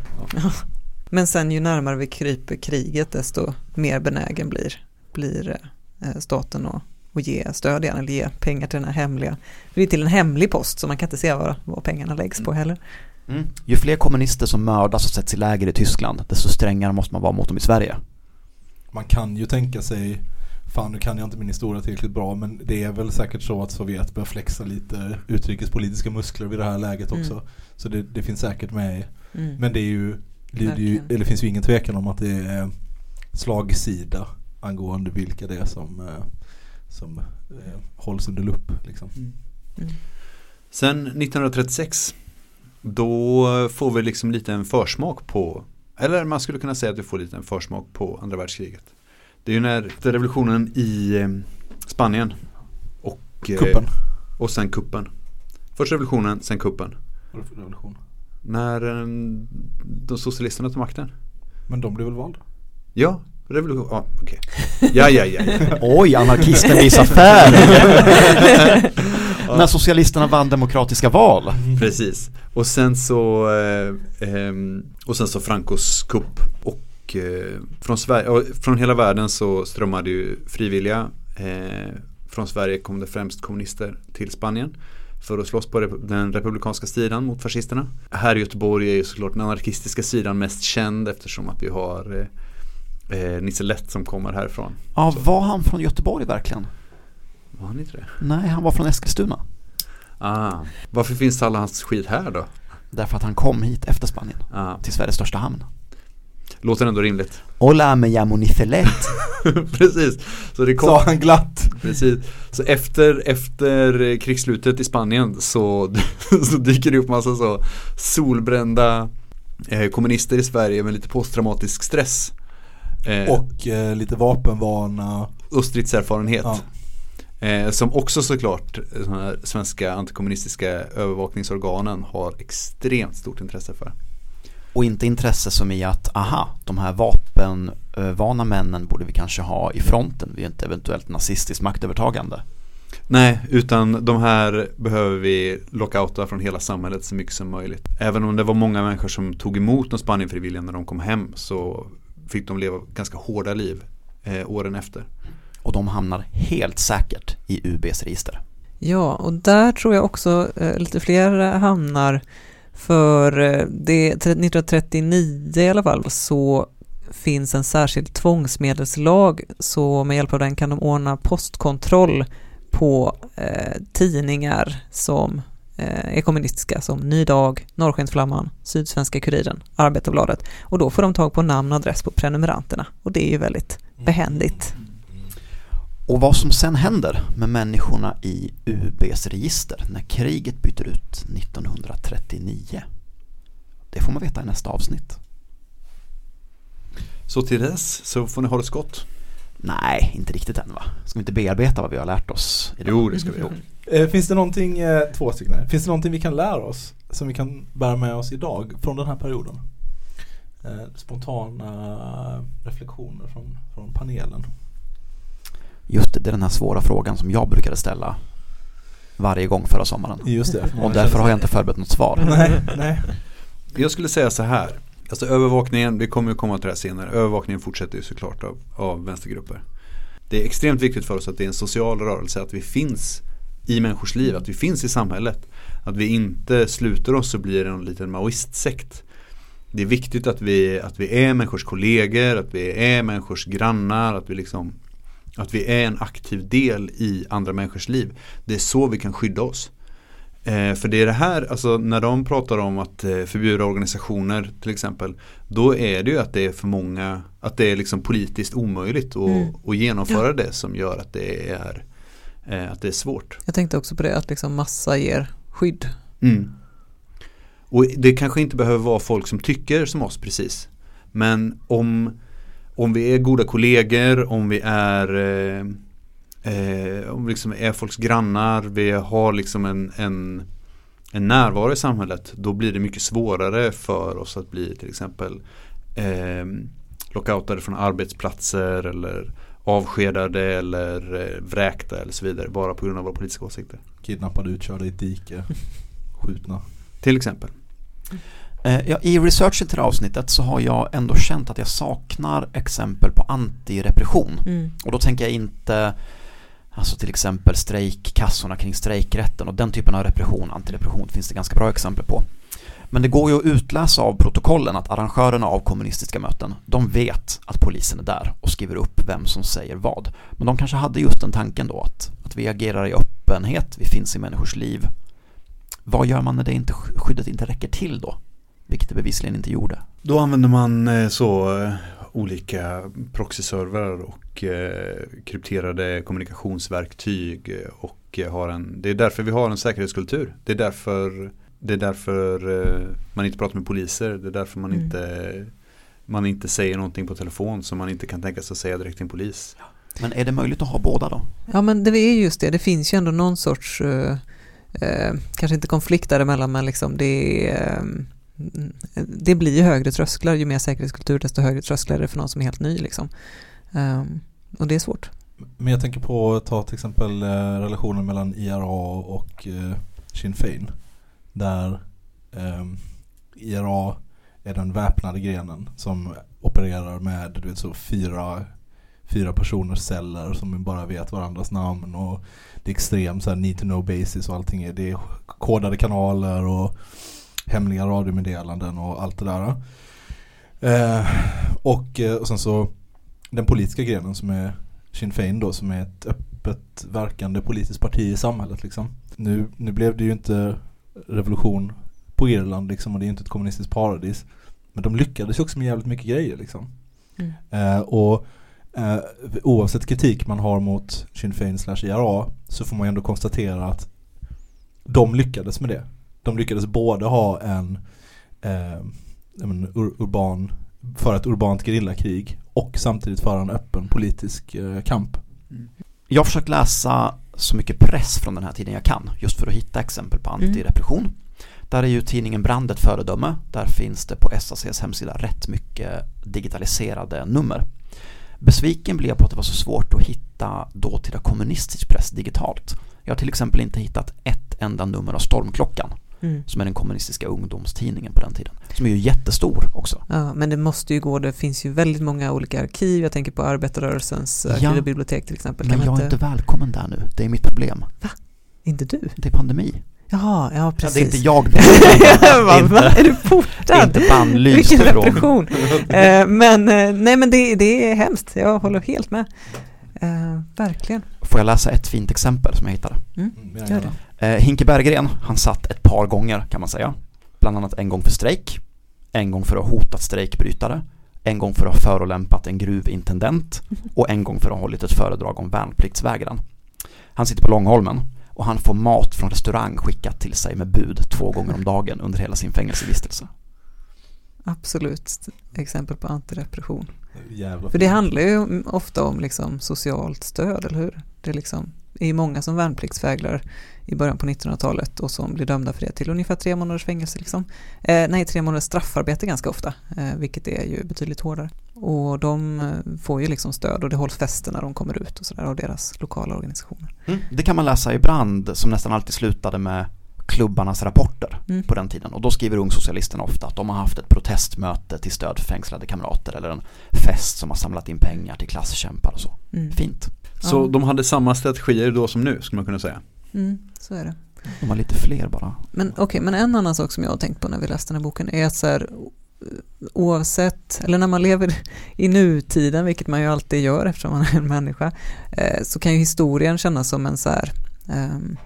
Men sen ju närmare vi kryper kriget desto mer benägen blir, blir eh, staten att och ge stöd igen eller ge pengar till den här hemliga, det är till en hemlig post så man kan inte se vad, vad pengarna läggs på heller. Mm. Ju fler kommunister som mördas och sätts i läger i Tyskland, desto strängare måste man vara mot dem i Sverige. Man kan ju tänka sig Fan nu kan jag inte min historia tillräckligt bra men det är väl säkert så att Sovjet bör flexa lite utrikespolitiska muskler vid det här läget Mm. också. Så det, det finns säkert med i. Mm. Men det är ju, det, det, är ju eller finns ju ingen tvekan om att det är slagsida angående vilka det är som, eh, som eh, hålls under lupp. Liksom. Mm. Sen 1936 då får vi liksom lite en försmak på, eller man skulle kunna säga att vi får lite en försmak på andra världskriget. Det är ju när revolutionen i eh, Spanien och, eh, Kuppen. och sen kuppen. Först revolutionen, sen kuppen. Vad för revolution? När eh, de socialisterna tog makten. Men de blev väl valda? Ja, revolution, ja okej. Ja, ja, ja, ja. <laughs> Oj, anarkisten visar färg! <laughs> <laughs> När socialisterna vann demokratiska val. Precis. Och sen så eh, ehm, Och sen så Francos kupp Och eh, från, Sverige, från hela världen så strömmade ju frivilliga eh, Från Sverige kom det främst kommunister till Spanien För att slåss på den republikanska sidan mot fascisterna Här i Göteborg är ju såklart den anarkistiska sidan mest känd eftersom att vi har eh, eh, Nisse Lätt som kommer härifrån Ja, var han från Göteborg verkligen? Var han inte det? Nej, han var från Eskilstuna. Ah. Varför finns alla hans skit här då? Därför att han kom hit efter Spanien, Ah. till Sveriges största hamn. Låter ändå rimligt Hola, me llamo Nifelet. <laughs> Precis, så det kom Sa han glatt. Precis, så efter, efter krigsslutet i Spanien så, <laughs> så dyker det upp massa så solbrända eh, kommunister i Sverige med lite posttraumatisk stress eh, och, eh, lite vapenvana. och stridserfarenhet. Ja. Eh, som också såklart eh, såna här svenska antikommunistiska övervakningsorganen har extremt stort intresse för. Och inte intresse som i att, aha, de här vapenvana männen borde vi kanske ha i fronten vid ett eventuellt nazistiskt maktövertagande. Nej, utan de här behöver vi lockouta från hela samhället så mycket som möjligt. Även om det var många människor som tog emot de Spanienfrivilliga när de kom hem så fick de leva ganska hårda liv eh, åren efter. Och de hamnar helt säkert i UBs register. Ja, och där tror jag också eh, lite fler hamnar för eh, det 1939 i alla fall så finns en särskild tvångsmedelslag. Så med hjälp av den kan de ordna postkontroll på eh, tidningar som eh, är kommunistiska som Ny Dag, Norrskensflamman, Sydsvenska Kuriren, Arbetarbladet. Och då får de tag på namn och adress på prenumeranterna. Och det är ju väldigt behändigt. Och vad som sen händer med människorna i UBs register när kriget byter ut 1939 det får man veta i nästa avsnitt. Så till dess så får ni ha det så gott. Nej, inte riktigt än va? Ska vi inte bearbeta vad vi har lärt oss? idag? Jo, det ska vi ha. Eh, finns det någonting, eh, två stycken här. Finns det någonting vi kan lära oss som vi kan bära med oss idag från den här perioden? Eh, spontana reflektioner från, från panelen. Just det, det är den här svåra frågan som jag brukade ställa varje gång förra sommaren. Just det. Och därför har jag inte förberett något svar. <laughs> Nej, nej. Jag skulle säga så här. Alltså övervakningen, vi kommer ju komma till det här senare. Övervakningen fortsätter ju såklart av, av vänstergrupper. Det är extremt viktigt för oss att det är en social rörelse, att vi finns i människors liv, att vi finns i samhället. Att vi inte sluter oss och blir en liten maoistsekt. Det är viktigt att vi, att vi är människors kollegor, att vi är människors grannar, att vi liksom att vi är en aktiv del i andra människors liv. Det är så vi kan skydda oss. Eh, för det är det här, alltså när de pratar om att eh, förbjuda organisationer till exempel. Då är det ju att det är för många, att det är liksom politiskt omöjligt att, Mm. att genomföra det som gör att det är, eh, att det är svårt. Jag tänkte också på det att liksom massa ger skydd. Mm. Och det kanske inte behöver vara folk som tycker som oss precis. Men om, om vi är goda kollegor, om vi är eh, eh, om vi liksom är folks grannar, vi har liksom en, en, en närvaro i samhället, då blir det mycket svårare för oss att bli till exempel eh, lockoutade från arbetsplatser eller avskedade eller eh, vräkta eller så vidare bara på grund av våra politiska åsikter. Kidnappade, utkörda i ett dike. Skjutna. Till exempel. Eh, Ja, I researchen till det här avsnittet så har jag ändå känt att jag saknar exempel på antirepression. Mm. Och då tänker jag inte Alltså till exempel strejkkassorna kring strejkrätten och den typen av repression, antirepression finns det ganska bra exempel på. Men det går ju att utläsa av protokollen att arrangörerna av kommunistiska möten, de vet att polisen är där och skriver upp vem som säger vad. Men de kanske hade just den tanken då att, att vi agerar i öppenhet, vi finns i människors liv. Vad gör man när det inte, skyddet inte räcker till då? Vilket det bevisligen inte gjorde. Då använder man eh, så eh, olika proxyservrar och eh, krypterade kommunikationsverktyg och har en, det är därför vi har en säkerhetskultur. Det är därför, det är därför man inte pratar med poliser, det är därför man, Mm. inte, man inte säger någonting på telefon som man inte kan tänka sig att säga direkt till en polis. Men är det möjligt att ha båda då? Ja men det är just det, det finns ju ändå någon sorts, eh, kanske inte konflikt däremellan men liksom det är, eh, det blir ju högre trösklar, ju mer säkerhetskultur desto högre trösklar är det för någon som är helt ny liksom. Um, och det är svårt. Men jag tänker på att ta till exempel eh, relationen mellan IRA och eh, Sinn Fein. Där eh, IRA är den väpnade grenen som opererar med du vet, så fyra, fyra personers celler som bara vet varandras namn och det är extremt, så här, need to know basis och allting. Är, det är kodade kanaler och hemliga radiomeddelanden och allt det där. Eh, och, eh, och sen så den politiska grenen som är Sinn Fein då som är ett öppet verkande politiskt parti i samhället liksom. Nu, nu blev det ju inte revolution på Irland liksom och det är ju inte ett kommunistiskt paradis. Men de lyckades ju också med jävligt mycket grejer liksom. Mm. Eh, och eh, oavsett kritik man har mot Sinn Fein slash IRA så får man ju ändå konstatera att de lyckades med det. De lyckades både ha en eh, ur, urban, föra ett urbant gerillakrig och samtidigt föra en öppen politisk eh, kamp. Jag har försökt läsa så mycket press från den här tiden jag kan just för att hitta exempel på Mm. antirepression. Där är ju tidningen Brand ett föredöme. Där finns det på SACs hemsida rätt mycket digitaliserade nummer. Besviken blev jag på att det var så svårt att hitta dåtida kommunistisk press digitalt. Jag har till exempel inte hittat ett enda nummer av Stormklockan Mm. som är den kommunistiska ungdomstidningen på den tiden. Som är ju jättestor också. Ja, men det måste ju gå, det finns ju väldigt många olika arkiv, jag tänker på arbetarrörelsens Ja. arkiv och bibliotek till exempel. Men Kan jag man är inte välkommen där nu. Det är mitt problem. Inte du? Det är pandemi. Jaha, ja Ja, precis. <laughs> det är inte jag. Det Va, är va? inte, Är du det är portad? inte bannlyst Vilken repression. <laughs> eh, men eh, nej men det, det är hemskt, jag håller helt med. Eh, verkligen. Får jag läsa ett fint exempel som jag hittade? Mm. Gör det. Eh, Hinke Berggren, han satt ett par gånger kan man säga. Bland annat en gång för strejk, en gång för att ha hotat strejkbrytare, en gång för att ha förolämpat en gruvintendent och en gång för att ha hållit ett föredrag om värnpliktsvägran. Han sitter på Långholmen och han får mat från restaurang skickat till sig med bud två gånger om dagen under hela sin fängelsevistelse. Absolut exempel på antirepression. Jävla För det handlar ju ofta om liksom socialt stöd, eller hur? Det är liksom är ju många som värnpliktsvägrar i början på 1900-talet och som blir dömda för det till ungefär tre månaders fängelse. Liksom. Eh, nej, tre månaders straffarbete ganska ofta, eh, vilket är ju betydligt hårdare. Och de eh, får ju liksom stöd och det hålls fester när de kommer ut och sådär av deras lokala organisationer. Det kan man läsa i Brand som nästan alltid slutade med klubbarnas rapporter Mm. på den tiden. Och då skriver ungsocialisterna ofta att de har haft ett protestmöte till stöd för fängslade kamrater eller en fest som har samlat in pengar till klasskämpar och så. Mm. Fint. Så Ja. de hade samma strategier då som nu skulle man kunna säga. Mm, så är det. De har lite fler bara. Men okej, men en annan sak som jag har tänkt på när vi läste den här boken är att så här, oavsett, eller när man lever i nutiden, vilket man ju alltid gör eftersom man är en människa, eh, så kan ju historien kännas som en så här, ehm,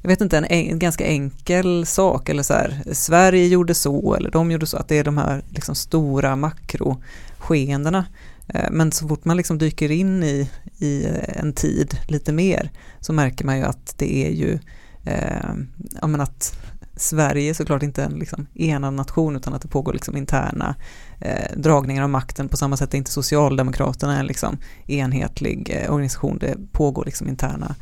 jag vet inte, en, en ganska enkel sak, eller så här, Sverige gjorde så, eller de gjorde så, att det är de här liksom stora makroskeendena. Eh, men så fort man liksom dyker in i, i en tid lite mer så märker man ju att det är ju eh, ja, men att Sverige såklart inte en liksom, enad nation utan att det pågår liksom interna eh, dragningar av makten. På samma sätt är inte Socialdemokraterna en liksom, enhetlig eh, organisation. Det pågår liksom interna.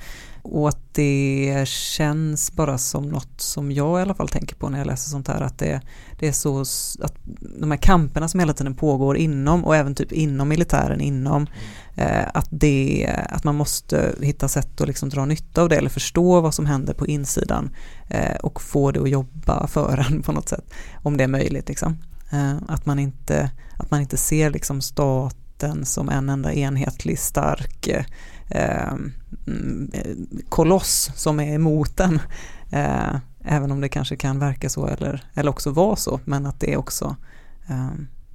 Och att det känns bara som något som jag i alla fall tänker på när jag läser sånt här. Att det, det är så att de här kamperna som hela tiden pågår inom och även typ inom militären, inom eh, att, det, att man måste hitta sätt att liksom dra nytta av det eller förstå vad som händer på insidan eh, och få det att jobba för en på något sätt, om det är möjligt. Liksom. Eh, att, man inte, att man inte ser liksom staten som en enda enhetlig stark eh, eh, koloss som är emot den. Eh, även om det kanske kan verka så eller, eller också vara så, men att det också eh,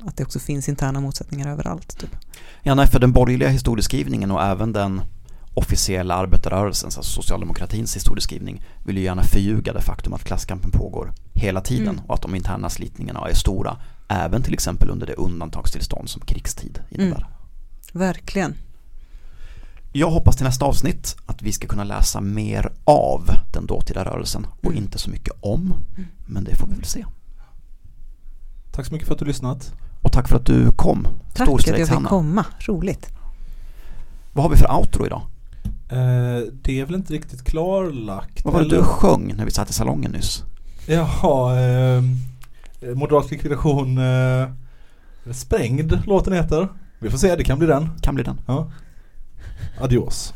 att det också finns interna motsättningar överallt. Typ. Ja, nej, för den borgerliga historieskrivningen och även den officiella arbetarrörelsens, alltså socialdemokratins historieskrivning vill ju gärna förljuga det faktum att klasskampen pågår hela tiden Mm. och att de interna slitningarna är stora även till exempel under det undantagstillstånd som krigstid innebär. Mm. Verkligen. Jag hoppas till nästa avsnitt att vi ska kunna läsa mer av den dåtida rörelsen och Mm. inte så mycket om, men det får vi väl se. Tack så mycket för att du lyssnat. Och tack för att du kom, Tack att jag fick komma, roligt. Vad har vi för outro idag? Eh, det är väl inte riktigt klarlagt. Vad var det eller? du sjöng när vi satt i salongen nyss? Jaha, eh, Moderat likvidation eh, Sprängd låten heter. Vi får se, det kan bli den. Kan bli den. Ja. Adios.